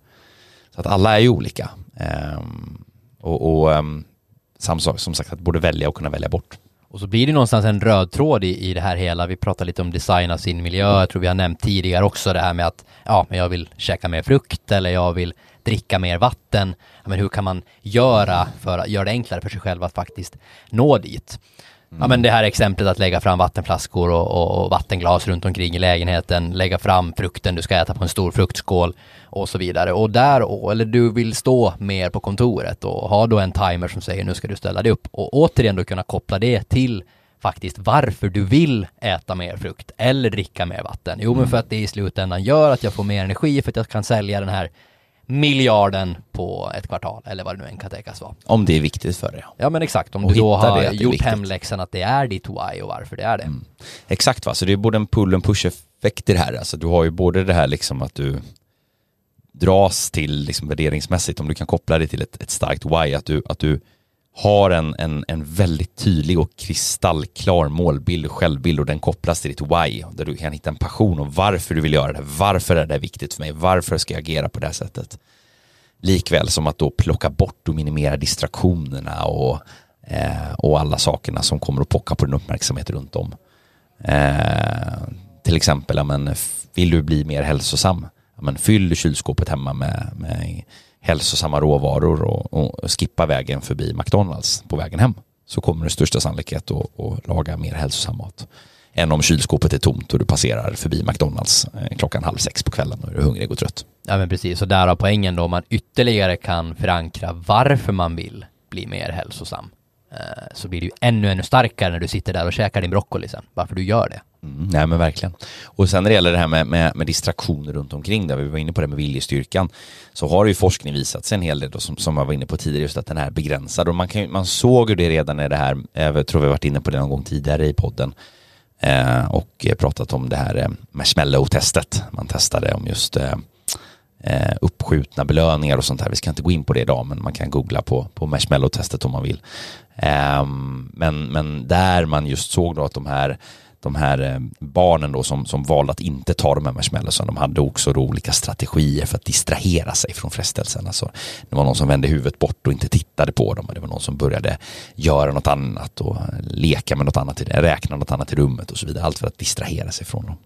Så att alla är ju olika. Ehm, och, och, ehm, samma sak, som sagt, att borde välja och kunna välja bort. Och så blir det någonstans en röd tråd i, i det här hela. Vi pratar lite om designa sin miljö. Jag tror vi har nämnt tidigare också det här med att ja, men jag vill käka mer frukt eller jag vill dricka mer vatten. Men hur kan man göra för att göra det enklare för sig själv att faktiskt nå dit? Mm. Ja men det här exemplet att lägga fram vattenflaskor och, och, och, vattenglas runt omkring i lägenheten, lägga fram frukten du ska äta på en stor fruktskål och så vidare. Och där, eller du vill stå mer på kontoret och ha då en timer som säger nu ska du ställa dig upp och återigen då kunna koppla det till faktiskt varför du vill äta mer frukt eller dricka mer vatten. Jo, men för att det i slutändan gör att jag får mer energi för att jag kan sälja den här miljarden på ett kvartal eller vad det nu än kan tänkas vara. Om det är viktigt för dig. Ja men exakt, om och du då har gjort hemläxan att det är ditt why och varför det är det. Mm. Exakt va, så det är både en pull och push effekt i det här. Alltså du har ju både det här liksom att du dras till liksom värderingsmässigt, om du kan koppla det till ett, ett starkt why, att du, att du har en, en, en väldigt tydlig och kristallklar målbild och självbild och den kopplas till ditt why, där du kan hitta en passion och varför du vill göra det, varför är det viktigt för mig, varför ska jag agera på det här sättet. Likväl som att då plocka bort och minimera distraktionerna och, eh, och alla sakerna som kommer att pocka på din uppmärksamhet runt om. Eh, till exempel, ja, men, vill du bli mer hälsosam? Ja, men, fyll kylskåpet hemma med, med hälsosamma råvaror och, och skippa vägen förbi McDonalds på vägen hem så kommer du största sannolikhet att, att laga mer hälsosam mat än om kylskåpet är tomt och du passerar förbi McDonalds eh, klockan halv sex på kvällen och är hungrig och trött. Ja men precis, och därav poängen då om man ytterligare kan förankra varför man vill bli mer hälsosam eh, så blir det ju ännu, ännu starkare när du sitter där och käkar din broccoli sen, varför du gör det. Mm, nej men verkligen. Och sen när det gäller det här med, med, med distraktioner runt omkring, där vi var inne på det med viljestyrkan, så har ju forskning visat sig en hel del, då, som, som jag var inne på tidigare, just att den är begränsad. Och man, kan, man såg ju det redan i det här, eh, jag tror vi varit inne på det någon gång tidigare i podden, eh, och pratat om det här eh, marshmallow-testet. Man testade om just eh, eh, uppskjutna belöningar och sånt här. Vi ska inte gå in på det idag, men man kan googla på, på marshmallow-testet om man vill. Eh, men, men där man just såg då att de här de här eh, barnen då som, som valde att inte ta de här marshmallowsen, de hade också då olika strategier för att distrahera sig från frestelsen. Alltså, det var någon som vände huvudet bort och inte tittade på dem och det var någon som började göra något annat och eh, leka med något annat, räkna något annat i rummet och så vidare. Allt för att distrahera sig från dem.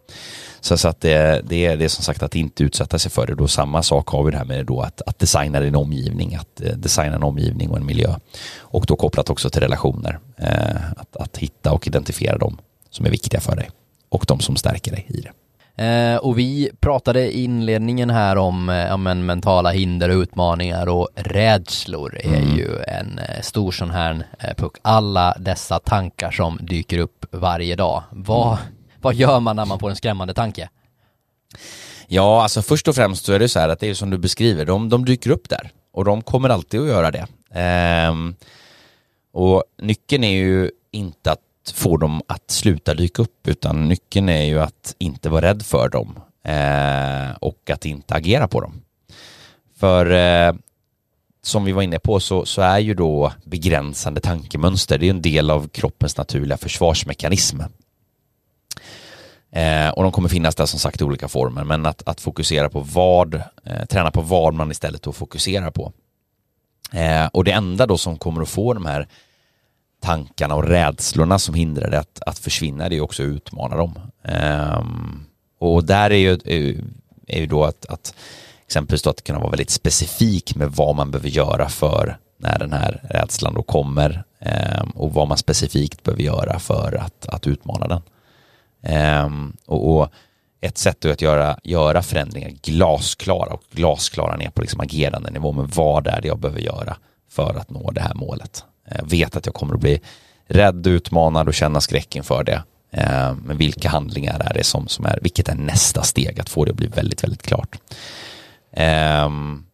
Så, så att det, det, är, det är som sagt att inte utsätta sig för det. Då samma sak har vi det här med då att, att designa din omgivning, att eh, designa en omgivning och en miljö. Och då kopplat också till relationer. Eh, att, att hitta och identifiera dem som är viktiga för dig och de som stärker dig i det. Eh, och vi pratade i inledningen här om eh, men, mentala hinder och utmaningar och rädslor är mm. ju en eh, stor sån här eh, puck. Alla dessa tankar som dyker upp varje dag. Vad, mm. vad gör man när man får en skrämmande tanke? Ja, alltså först och främst så är det så här att det är som du beskriver, de, de dyker upp där och de kommer alltid att göra det. Ehm, och nyckeln är ju inte att få dem att sluta dyka upp utan nyckeln är ju att inte vara rädd för dem eh, och att inte agera på dem. För eh, som vi var inne på så, så, är ju då begränsande tankemönster, det är en del av kroppens naturliga försvarsmekanism. Eh, och de kommer finnas där som sagt i olika former, men att, att fokusera på vad, eh, träna på vad man istället då fokuserar på. Eh, och det enda då som kommer att få de här tankarna och rädslorna som hindrar det att, att försvinna, det är också att utmana dem. Um, och där är ju, är, ju då att, att exempelvis då att kunna vara väldigt specifik med vad man behöver göra för när den här rädslan då kommer um, och vad man specifikt behöver göra för att, att utmana den. Um, och, och, ett sätt är att göra, göra förändringar glasklara och glasklara ner på liksom agerande nivå, men vad är det jag behöver göra för att nå det här målet? Jag vet att jag kommer att bli rädd, utmanad och känna skräck inför det. Eh, men vilka handlingar är det som, som är, vilket är nästa steg att få det att bli väldigt, väldigt klart. Ehm,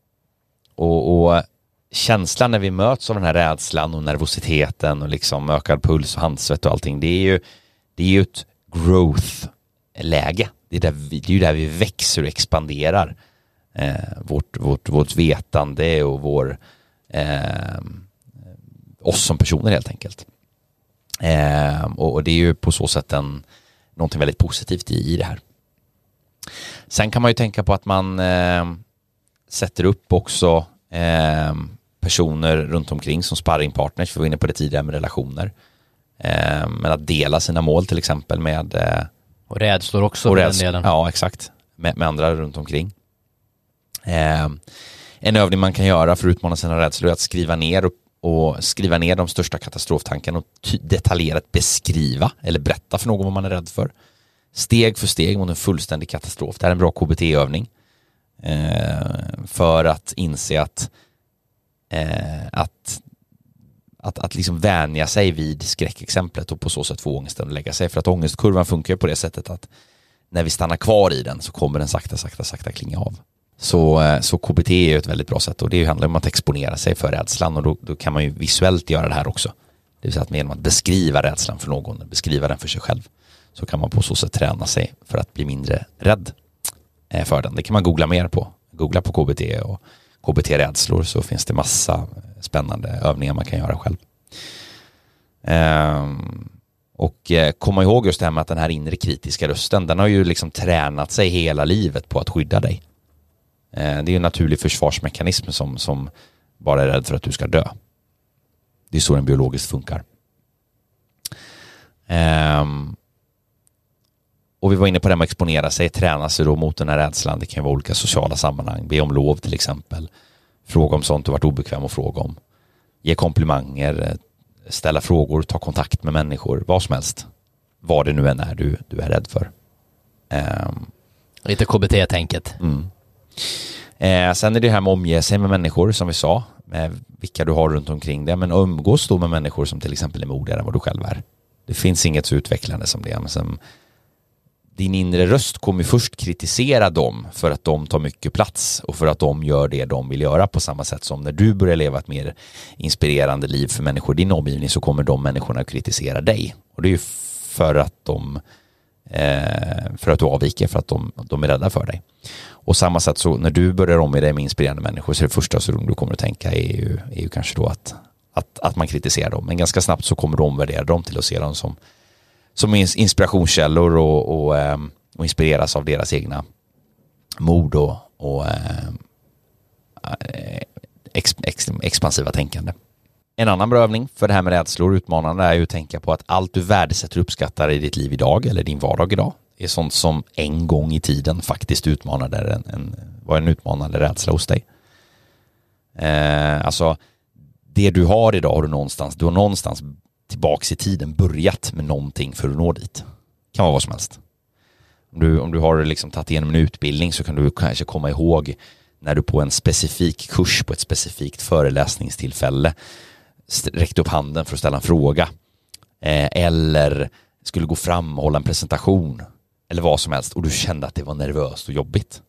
och, och känslan när vi möts av den här rädslan och nervositeten och liksom ökad puls och handsvett och allting, det är ju, det är ju ett growth-läge. Det är, där vi, det är ju där vi växer och expanderar. Eh, vårt, vårt, vårt vetande och vår eh, oss som personer helt enkelt. Eh, och, och, det är ju på så sätt en, någonting väldigt positivt i, i det här. Sen kan man ju tänka på att man eh, sätter upp också eh, personer runt omkring som sparringpartners, vi var inne på det tidigare med relationer. Eh, men att dela sina mål till exempel med eh, och rädslor också och räds den delen. Ja, exakt. Med, med andra runt omkring. Eh, en övning man kan göra för att utmana sina rädslor är att skriva ner och, och skriva ner de största katastroftankarna och detaljerat beskriva eller berätta för någon vad man är rädd för. Steg för steg mot en fullständig katastrof. Det här är en bra KBT-övning. Eh, för att inse att, eh, att att, att liksom vänja sig vid skräckexemplet och på så sätt få ångesten att lägga sig. För att ångestkurvan funkar på det sättet att när vi stannar kvar i den så kommer den sakta, sakta, sakta klinga av. Så, eh, så KBT är ett väldigt bra sätt och det handlar om att exponera sig för rädslan och då, då kan man ju visuellt göra det här också. Det vill säga att genom att beskriva rädslan för någon, beskriva den för sig själv, så kan man på så sätt träna sig för att bli mindre rädd eh, för den. Det kan man googla mer på. Googla på KBT och KBT-rädslor så finns det massa eh, spännande övningar man kan göra själv. Ehm, och komma ihåg just det här med att den här inre kritiska rösten, den har ju liksom tränat sig hela livet på att skydda dig. Eh, det är en naturlig försvarsmekanism som, som bara är rädd för att du ska dö. Det är så den biologiskt funkar. Um, och vi var inne på det med att exponera sig, träna sig då mot den här rädslan. Det kan vara olika sociala sammanhang, be om lov till exempel. Fråga om sånt du varit obekväm att fråga om. Ge komplimanger, eh, ställa frågor, ta kontakt med människor, vad som helst. Vad det nu än är du, du är rädd för. Um, Lite KBT-tänket. Mm. Eh, sen är det här med att omge sig med människor som vi sa, med vilka du har runt omkring dig, men umgås då med människor som till exempel är modigare än vad du själv är. Det finns inget så utvecklande som det. Men sen, din inre röst kommer först kritisera dem för att de tar mycket plats och för att de gör det de vill göra på samma sätt som när du börjar leva ett mer inspirerande liv för människor i din omgivning så kommer de människorna att kritisera dig. Och det är ju för att de eh, för att du avviker, för att de, de är rädda för dig. Och samma sätt så när du börjar om i dig med inspirerande människor så är det första som du kommer att tänka är ju, är ju kanske då att, att, att man kritiserar dem. Men ganska snabbt så kommer du omvärdera dem till att se dem som som inspirationskällor och, och, ehm, och inspireras av deras egna mod och, och ehm, eh, ex, ex, expansiva tänkande. En annan bra övning för det här med rädslor och utmanande är ju att tänka på att allt du värdesätter och uppskattar i ditt liv idag eller din vardag idag är sånt som en gång i tiden faktiskt utmanade en, en, var en utmanande rädsla hos dig. Eh, alltså det du har idag har du någonstans, du har någonstans tillbaks i tiden börjat med någonting för att nå dit. Det kan vara vad som helst. Om du, om du har liksom tagit igenom en utbildning så kan du kanske komma ihåg när du på en specifik kurs på ett specifikt föreläsningstillfälle räckte upp handen för att ställa en fråga. Eh, eller skulle gå fram och hålla en presentation. Eller vad som helst och du kände att det var nervöst och jobbigt.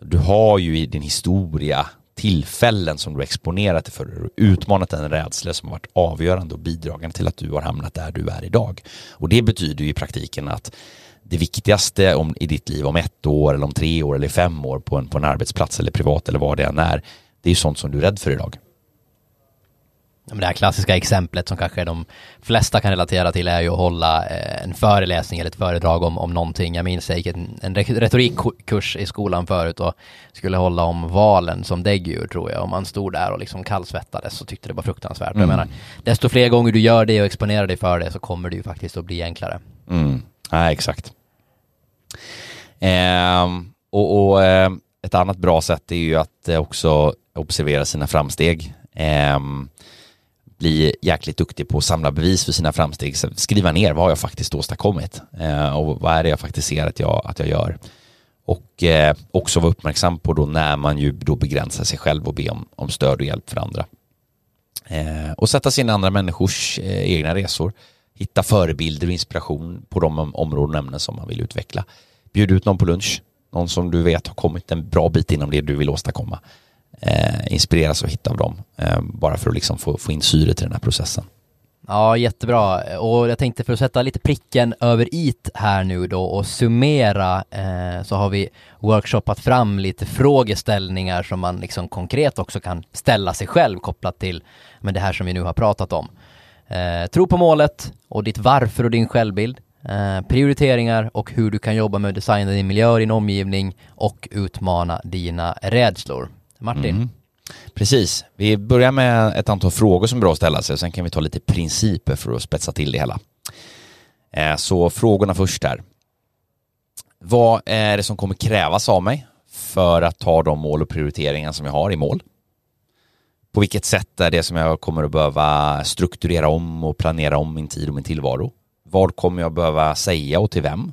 Du har ju i din historia tillfällen som du exponerat dig för och utmanat en rädsla som har varit avgörande och bidragande till att du har hamnat där du är idag. Och det betyder ju i praktiken att det viktigaste om, i ditt liv om ett år eller om tre år eller fem år på en, på en arbetsplats eller privat eller vad det än är, det är ju sånt som du är rädd för idag det här klassiska exemplet som kanske de flesta kan relatera till är ju att hålla eh, en föreläsning eller ett föredrag om, om någonting. Jag minns jag gick en, en retorikkurs i skolan förut och skulle hålla om valen som däggdjur tror jag och man stod där och liksom kallsvettades och tyckte det var fruktansvärt. Mm. Jag menar, desto fler gånger du gör det och exponerar dig för det så kommer det ju faktiskt att bli enklare. Mm. Ja, exakt. Eh, och, och eh, ett annat bra sätt är ju att eh, också observera sina framsteg. Eh, bli jäkligt duktig på att samla bevis för sina framsteg, skriva ner vad har jag faktiskt åstadkommit eh, och vad är det jag faktiskt ser att jag, att jag gör. Och eh, också vara uppmärksam på då när man ju då begränsar sig själv och be om, om stöd och hjälp för andra. Eh, och sätta sig in i andra människors eh, egna resor, hitta förebilder och inspiration på de områden och ämnen som man vill utveckla. Bjud ut någon på lunch, någon som du vet har kommit en bra bit inom det du vill åstadkomma eh, inspireras och hitta av dem. Eh, bara för att liksom få, få in syret i den här processen. Ja, jättebra. Och jag tänkte för att sätta lite pricken över it här nu då och summera eh, så har vi workshoppat fram lite frågeställningar som man liksom konkret också kan ställa sig själv kopplat till men det här som vi nu har pratat om. Eh, tro på målet och ditt varför och din självbild. Eh, prioriteringar och hur du kan jobba med att designa din miljö och din omgivning och utmana dina rädslor. Martin? Mm. Precis. Vi börjar med ett antal frågor som är bra att ställa sig och sen kan vi ta lite principer för att spetsa till det hela. Eh, så frågorna först här. Vad är det som kommer krävas av mig för att ta de mål och prioriteringar som jag har i mål? På vilket sätt är det som jag kommer att behöva strukturera om och planera om min tid och min tillvaro? Vad kommer jag behöva säga och till vem?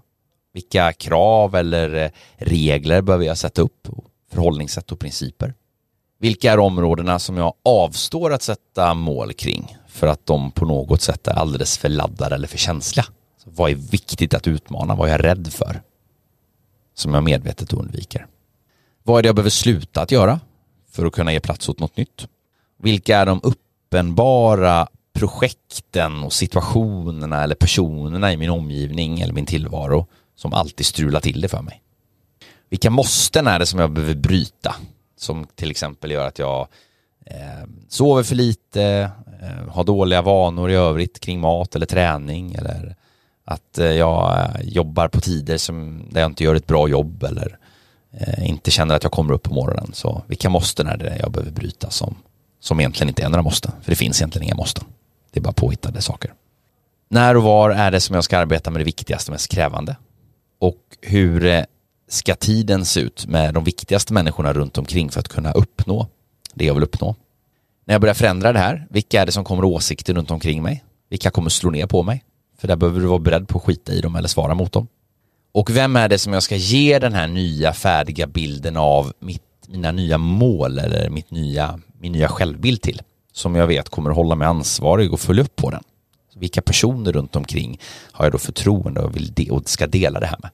Vilka krav eller regler behöver jag sätta upp? Förhållningssätt och principer? Vilka är områdena som jag avstår att sätta mål kring för att de på något sätt är alldeles för laddade eller för känsliga? Så vad är viktigt att utmana? Vad är jag rädd för? Som jag medvetet undviker. Vad är det jag behöver sluta att göra för att kunna ge plats åt något nytt? Vilka är de uppenbara projekten och situationerna eller personerna i min omgivning eller min tillvaro som alltid strular till det för mig? Vilka måsten är det som jag behöver bryta som till exempel gör att jag eh, sover för lite, eh, har dåliga vanor i övrigt kring mat eller träning eller att eh, jag eh, jobbar på tider som, där jag inte gör ett bra jobb eller eh, inte känner att jag kommer upp på morgonen. Så vilka måsten är det jag behöver bryta som, som egentligen inte är några måsten? För det finns egentligen inga måsten. Det är bara påhittade saker. När och var är det som jag ska arbeta med det viktigaste, mest krävande? Och hur eh, ska tiden se ut med de viktigaste människorna runt omkring för att kunna uppnå det jag vill uppnå? När jag börjar förändra det här, vilka är det som kommer åsikter runt omkring mig? Vilka kommer slå ner på mig? För där behöver du vara beredd på att skita i dem eller svara mot dem. Och vem är det som jag ska ge den här nya färdiga bilden av mitt, mina nya mål eller mitt nya, min nya självbild till? Som jag vet kommer att hålla mig ansvarig och följa upp på den. vilka personer runt omkring har jag då förtroende och, vill de och ska dela det här med?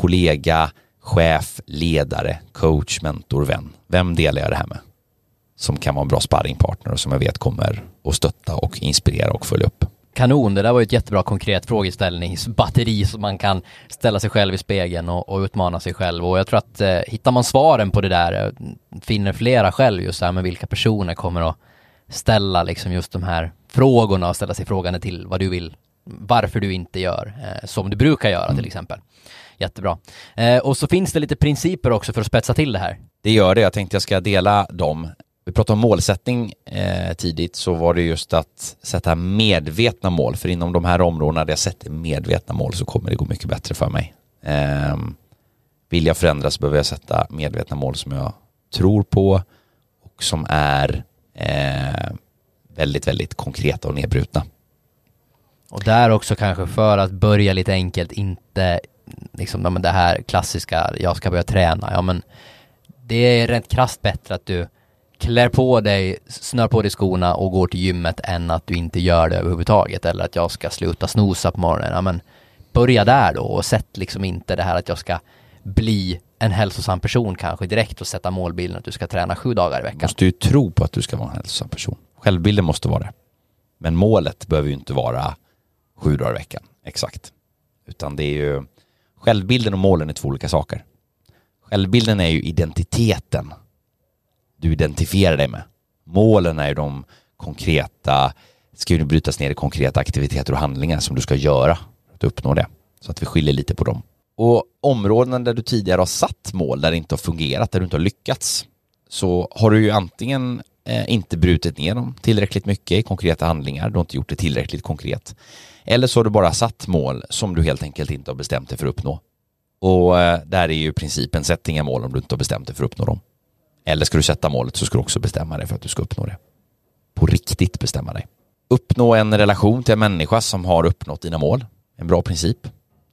Kollega, chef, ledare, coach, mentor, vän. Vem delar jag det här med? Som kan vara en bra sparringpartner och som jag vet kommer att stötta och inspirera och följa upp. Kanon, det där var ju ett jättebra konkret frågeställningsbatteri som man kan ställa sig själv i spegeln och, och utmana sig själv och jag tror att eh, hittar man svaren på det där, eh, finner flera själv just här med vilka personer kommer att ställa liksom just de här frågorna och ställa sig frågande till vad du vill, varför du inte gör eh, som du brukar göra mm. till exempel. Jättebra. Eh, och så finns det lite principer också för att spetsa till det här. Det gör det. Jag tänkte jag ska dela dem. Vi pratade om målsättning eh, tidigt så var det just att sätta medvetna mål. För inom de här områdena där jag sätter medvetna mål så kommer det gå mycket bättre för mig. Eh, vill jag förändras behöver jag sätta medvetna mål som jag tror på och som är eh, väldigt, väldigt konkreta och nedbrutna. Och där också kanske för att börja lite enkelt, inte liksom, ja, men det här klassiska, jag ska börja träna, ja men det är rent krasst bättre att du klär på dig, snör på dig skorna och går till gymmet än att du inte gör det överhuvudtaget eller att jag ska sluta snosa på morgonen. Ja, men börja där då och sätt liksom inte det här att jag ska bli en hälsosam person kanske direkt och sätta målbilden att du ska träna sju dagar i veckan. Du måste ju tro på att du ska vara en hälsosam person. Självbilden måste vara det. Men målet behöver ju inte vara sju dagar i veckan, exakt. Utan det är ju Självbilden och målen är två olika saker. Självbilden är ju identiteten du identifierar dig med. Målen är ju de konkreta, ska ju brytas ner i konkreta aktiviteter och handlingar som du ska göra för att uppnå det. Så att vi skiljer lite på dem. Och områden där du tidigare har satt mål där det inte har fungerat, där du inte har lyckats, så har du ju antingen Eh, inte brutit ner dem tillräckligt mycket i konkreta handlingar, du har inte gjort det tillräckligt konkret. Eller så har du bara satt mål som du helt enkelt inte har bestämt dig för att uppnå. Och eh, där är ju principen, sätt inga mål om du inte har bestämt dig för att uppnå dem. Eller ska du sätta målet så ska du också bestämma dig för att du ska uppnå det. På riktigt bestämma dig. Uppnå en relation till en människa som har uppnått dina mål. En bra princip.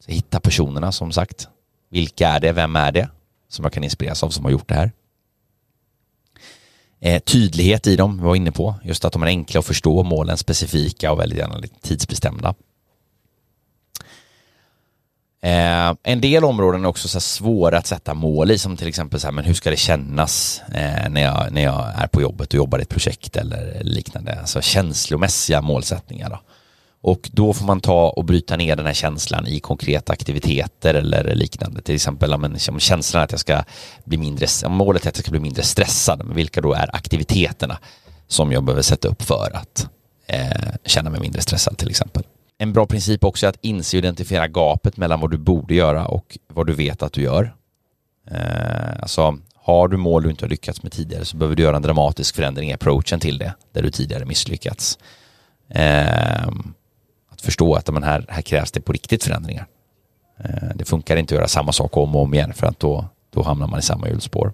Så hitta personerna som sagt. Vilka är det? Vem är det? Som jag kan inspireras av som har gjort det här. Eh, tydlighet i dem, vi var inne på. Just att de är enkla att förstå, målen specifika och väldigt gärna tidsbestämda. Eh, en del områden är också så svåra att sätta mål i, som till exempel så här, men hur ska det kännas eh, när, jag, när jag är på jobbet och jobbar i ett projekt eller liknande. Alltså känslomässiga målsättningar. Då. Och då får man ta och bryta ner den här känslan i konkreta aktiviteter eller liknande. Till exempel om känslan att jag ska bli mindre, målet är att jag ska bli mindre stressad. Men vilka då är aktiviteterna som jag behöver sätta upp för att eh, känna mig mindre stressad till exempel. En bra princip också är att inse och identifiera gapet mellan vad du borde göra och vad du vet att du gör. Eh, alltså, har du mål du inte har lyckats med tidigare så behöver du göra en dramatisk förändring i approachen till det, där du tidigare misslyckats. Eh, att förstå att men här, här krävs det på riktigt förändringar. Eh, det funkar inte att göra samma sak om och om igen för att då, då hamnar man i samma hjulspår.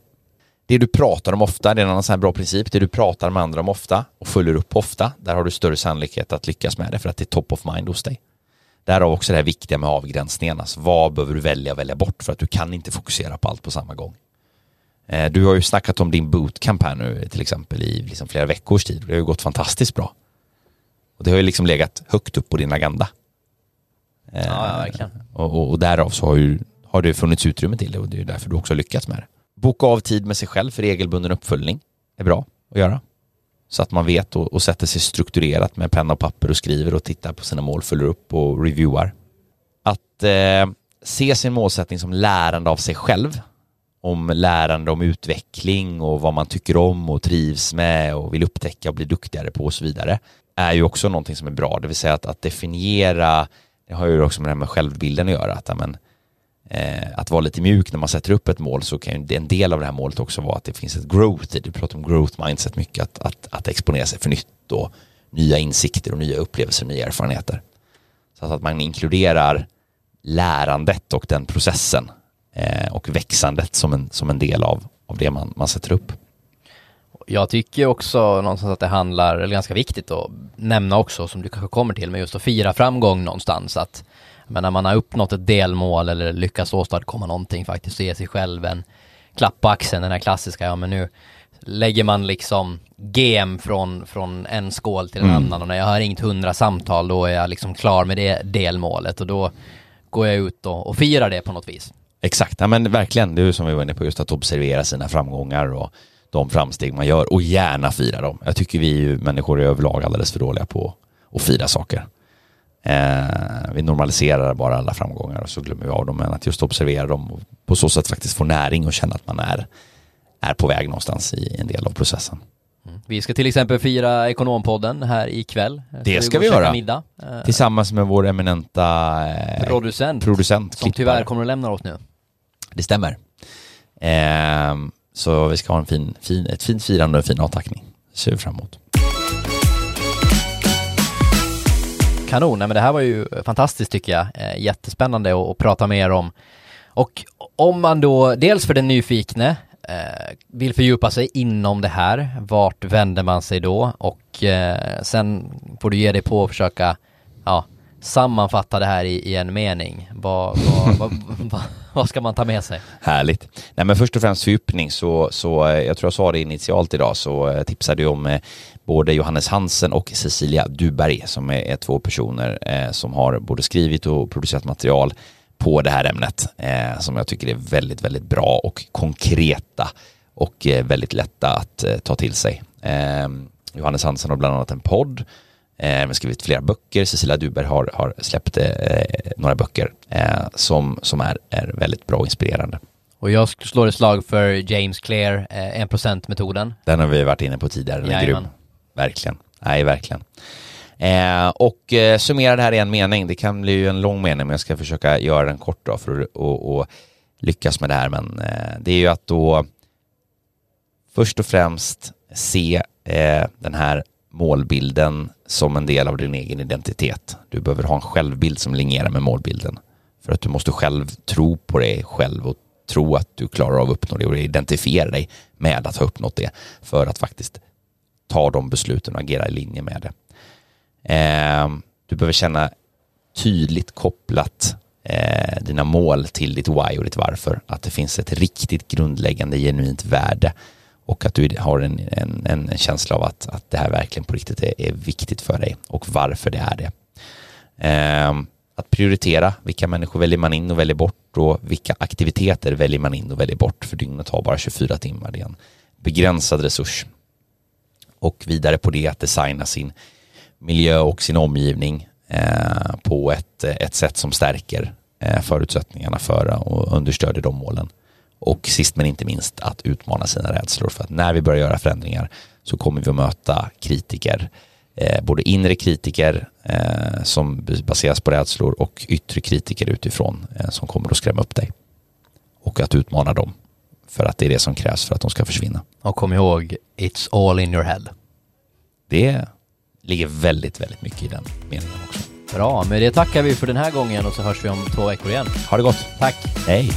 Det du pratar om ofta, det är en annan sån här bra princip, det du pratar med andra om ofta och följer upp ofta, där har du större sannolikhet att lyckas med det för att det är top of mind hos dig. Därav också det här viktiga med avgränsningen, alltså vad behöver du välja och välja bort för att du kan inte fokusera på allt på samma gång. Eh, du har ju snackat om din bootcamp här nu till exempel i liksom flera veckors tid. Det har ju gått fantastiskt bra. Och det har ju liksom legat högt upp på din agenda. Ja, ja verkligen. Och, och, och därav så har, ju, har det funnits utrymme till det och det är därför du också lyckats med det. Boka av tid med sig själv för regelbunden uppföljning är bra att göra. Så att man vet och, och sätter sig strukturerat med penna och papper och skriver och tittar på sina mål, följer upp och reviewar. Att eh, se sin målsättning som lärande av sig själv. Om lärande om utveckling och vad man tycker om och trivs med och vill upptäcka och bli duktigare på och så vidare. Är ju också någonting som är bra, det vill säga att, att definiera, det har ju också med det här med självbilden att göra, att amen, eh, att vara lite mjuk när man sätter upp ett mål så kan ju en del av det här målet också vara att det finns ett growth Du pratar om growth mindset mycket, att, att, att exponera sig för nytt och nya insikter och nya upplevelser och nya erfarenheter. Så att man inkluderar lärandet och den processen eh, och växandet som en, som en del av, av det man, man sätter upp. Jag tycker också någonstans att det handlar, eller ganska viktigt att nämna också, som du kanske kommer till, med just att fira framgång någonstans. Att men när man har uppnått ett delmål eller lyckats åstadkomma någonting faktiskt och ge sig själv en klapp på axeln, den här klassiska, ja men nu lägger man liksom gem från, från en skål till en mm. annan och när jag har ringt hundra samtal då är jag liksom klar med det delmålet och då går jag ut och, och firar det på något vis. Exakt, ja, men verkligen, det är som vi var inne på, just att observera sina framgångar och de framsteg man gör och gärna fira dem. Jag tycker vi människor är överlag alldeles för dåliga på att fira saker. Eh, vi normaliserar bara alla framgångar och så glömmer vi av dem. Men att just observera dem och på så sätt faktiskt få näring och känna att man är, är på väg någonstans i en del av processen. Mm. Vi ska till exempel fira Ekonompodden här ikväll. Det ska vi, vi göra. Middag. Eh, Tillsammans med vår eminenta eh, producent, producent som tyvärr kommer att lämna oss nu. Det stämmer. Eh, så vi ska ha en fin, fin, ett fint firande och en fin avtackning. Ser vi fram emot. Kanon, Nej, men det här var ju fantastiskt tycker jag. Eh, jättespännande att, att prata mer om. Och om man då, dels för den nyfikne, eh, vill fördjupa sig inom det här, vart vänder man sig då? Och eh, sen får du ge dig på att försöka, ja, sammanfatta det här i, i en mening. Vad, vad, vad, vad, ska man ta med sig? Härligt. Nej men först och främst fördjupning så, så eh, jag tror jag sa det initialt idag så eh, tipsade jag om både Johannes Hansen och Cecilia Duberg som är, är två personer eh, som har både skrivit och producerat material på det här ämnet eh, som jag tycker är väldigt, väldigt bra och konkreta och eh, väldigt lätta att eh, ta till sig. Eh, Johannes Hansen har bland annat en podd, eh, skrivit flera böcker, Cecilia Duberg har, har släppt eh, några böcker som, som är, är väldigt bra och inspirerande. Och jag slår ett slag för James Clear, 1%-metoden. Den har vi varit inne på tidigare, den är grym. Verkligen. Nej, verkligen. Eh, och eh, summera det här i en mening. Det kan bli ju en lång mening, men jag ska försöka göra den kort då för att och, och lyckas med det här. Men eh, det är ju att då först och främst se eh, den här målbilden som en del av din egen identitet. Du behöver ha en självbild som linjerar med målbilden. För att du måste själv tro på dig själv och tro att du klarar av att uppnå det och identifiera dig med att ha uppnått det för att faktiskt ta de besluten och agera i linje med det. Eh, du behöver känna tydligt kopplat eh, dina mål till ditt why och ditt varför. Att det finns ett riktigt grundläggande genuint värde och att du har en, en, en känsla av att, att det här verkligen på riktigt är, är viktigt för dig och varför det är det. Eh, att prioritera. Vilka människor väljer man in och väljer bort och vilka aktiviteter väljer man in och väljer bort. För dygnet har bara 24 timmar. Det är en begränsad resurs. Och vidare på det att designa sin miljö och sin omgivning eh, på ett, ett sätt som stärker eh, förutsättningarna för och understödjer de målen. Och sist men inte minst att utmana sina rädslor för att när vi börjar göra förändringar så kommer vi att möta kritiker, eh, både inre kritiker eh, som baseras på rädslor och yttre kritiker utifrån eh, som kommer att skrämma upp dig. Och att utmana dem för att det är det som krävs för att de ska försvinna. Och kom ihåg, it's all in your head. Det ligger väldigt, väldigt mycket i den meningen också. Bra, med det tackar vi för den här gången och så hörs vi om två veckor igen. Ha det gott. Tack. Hej.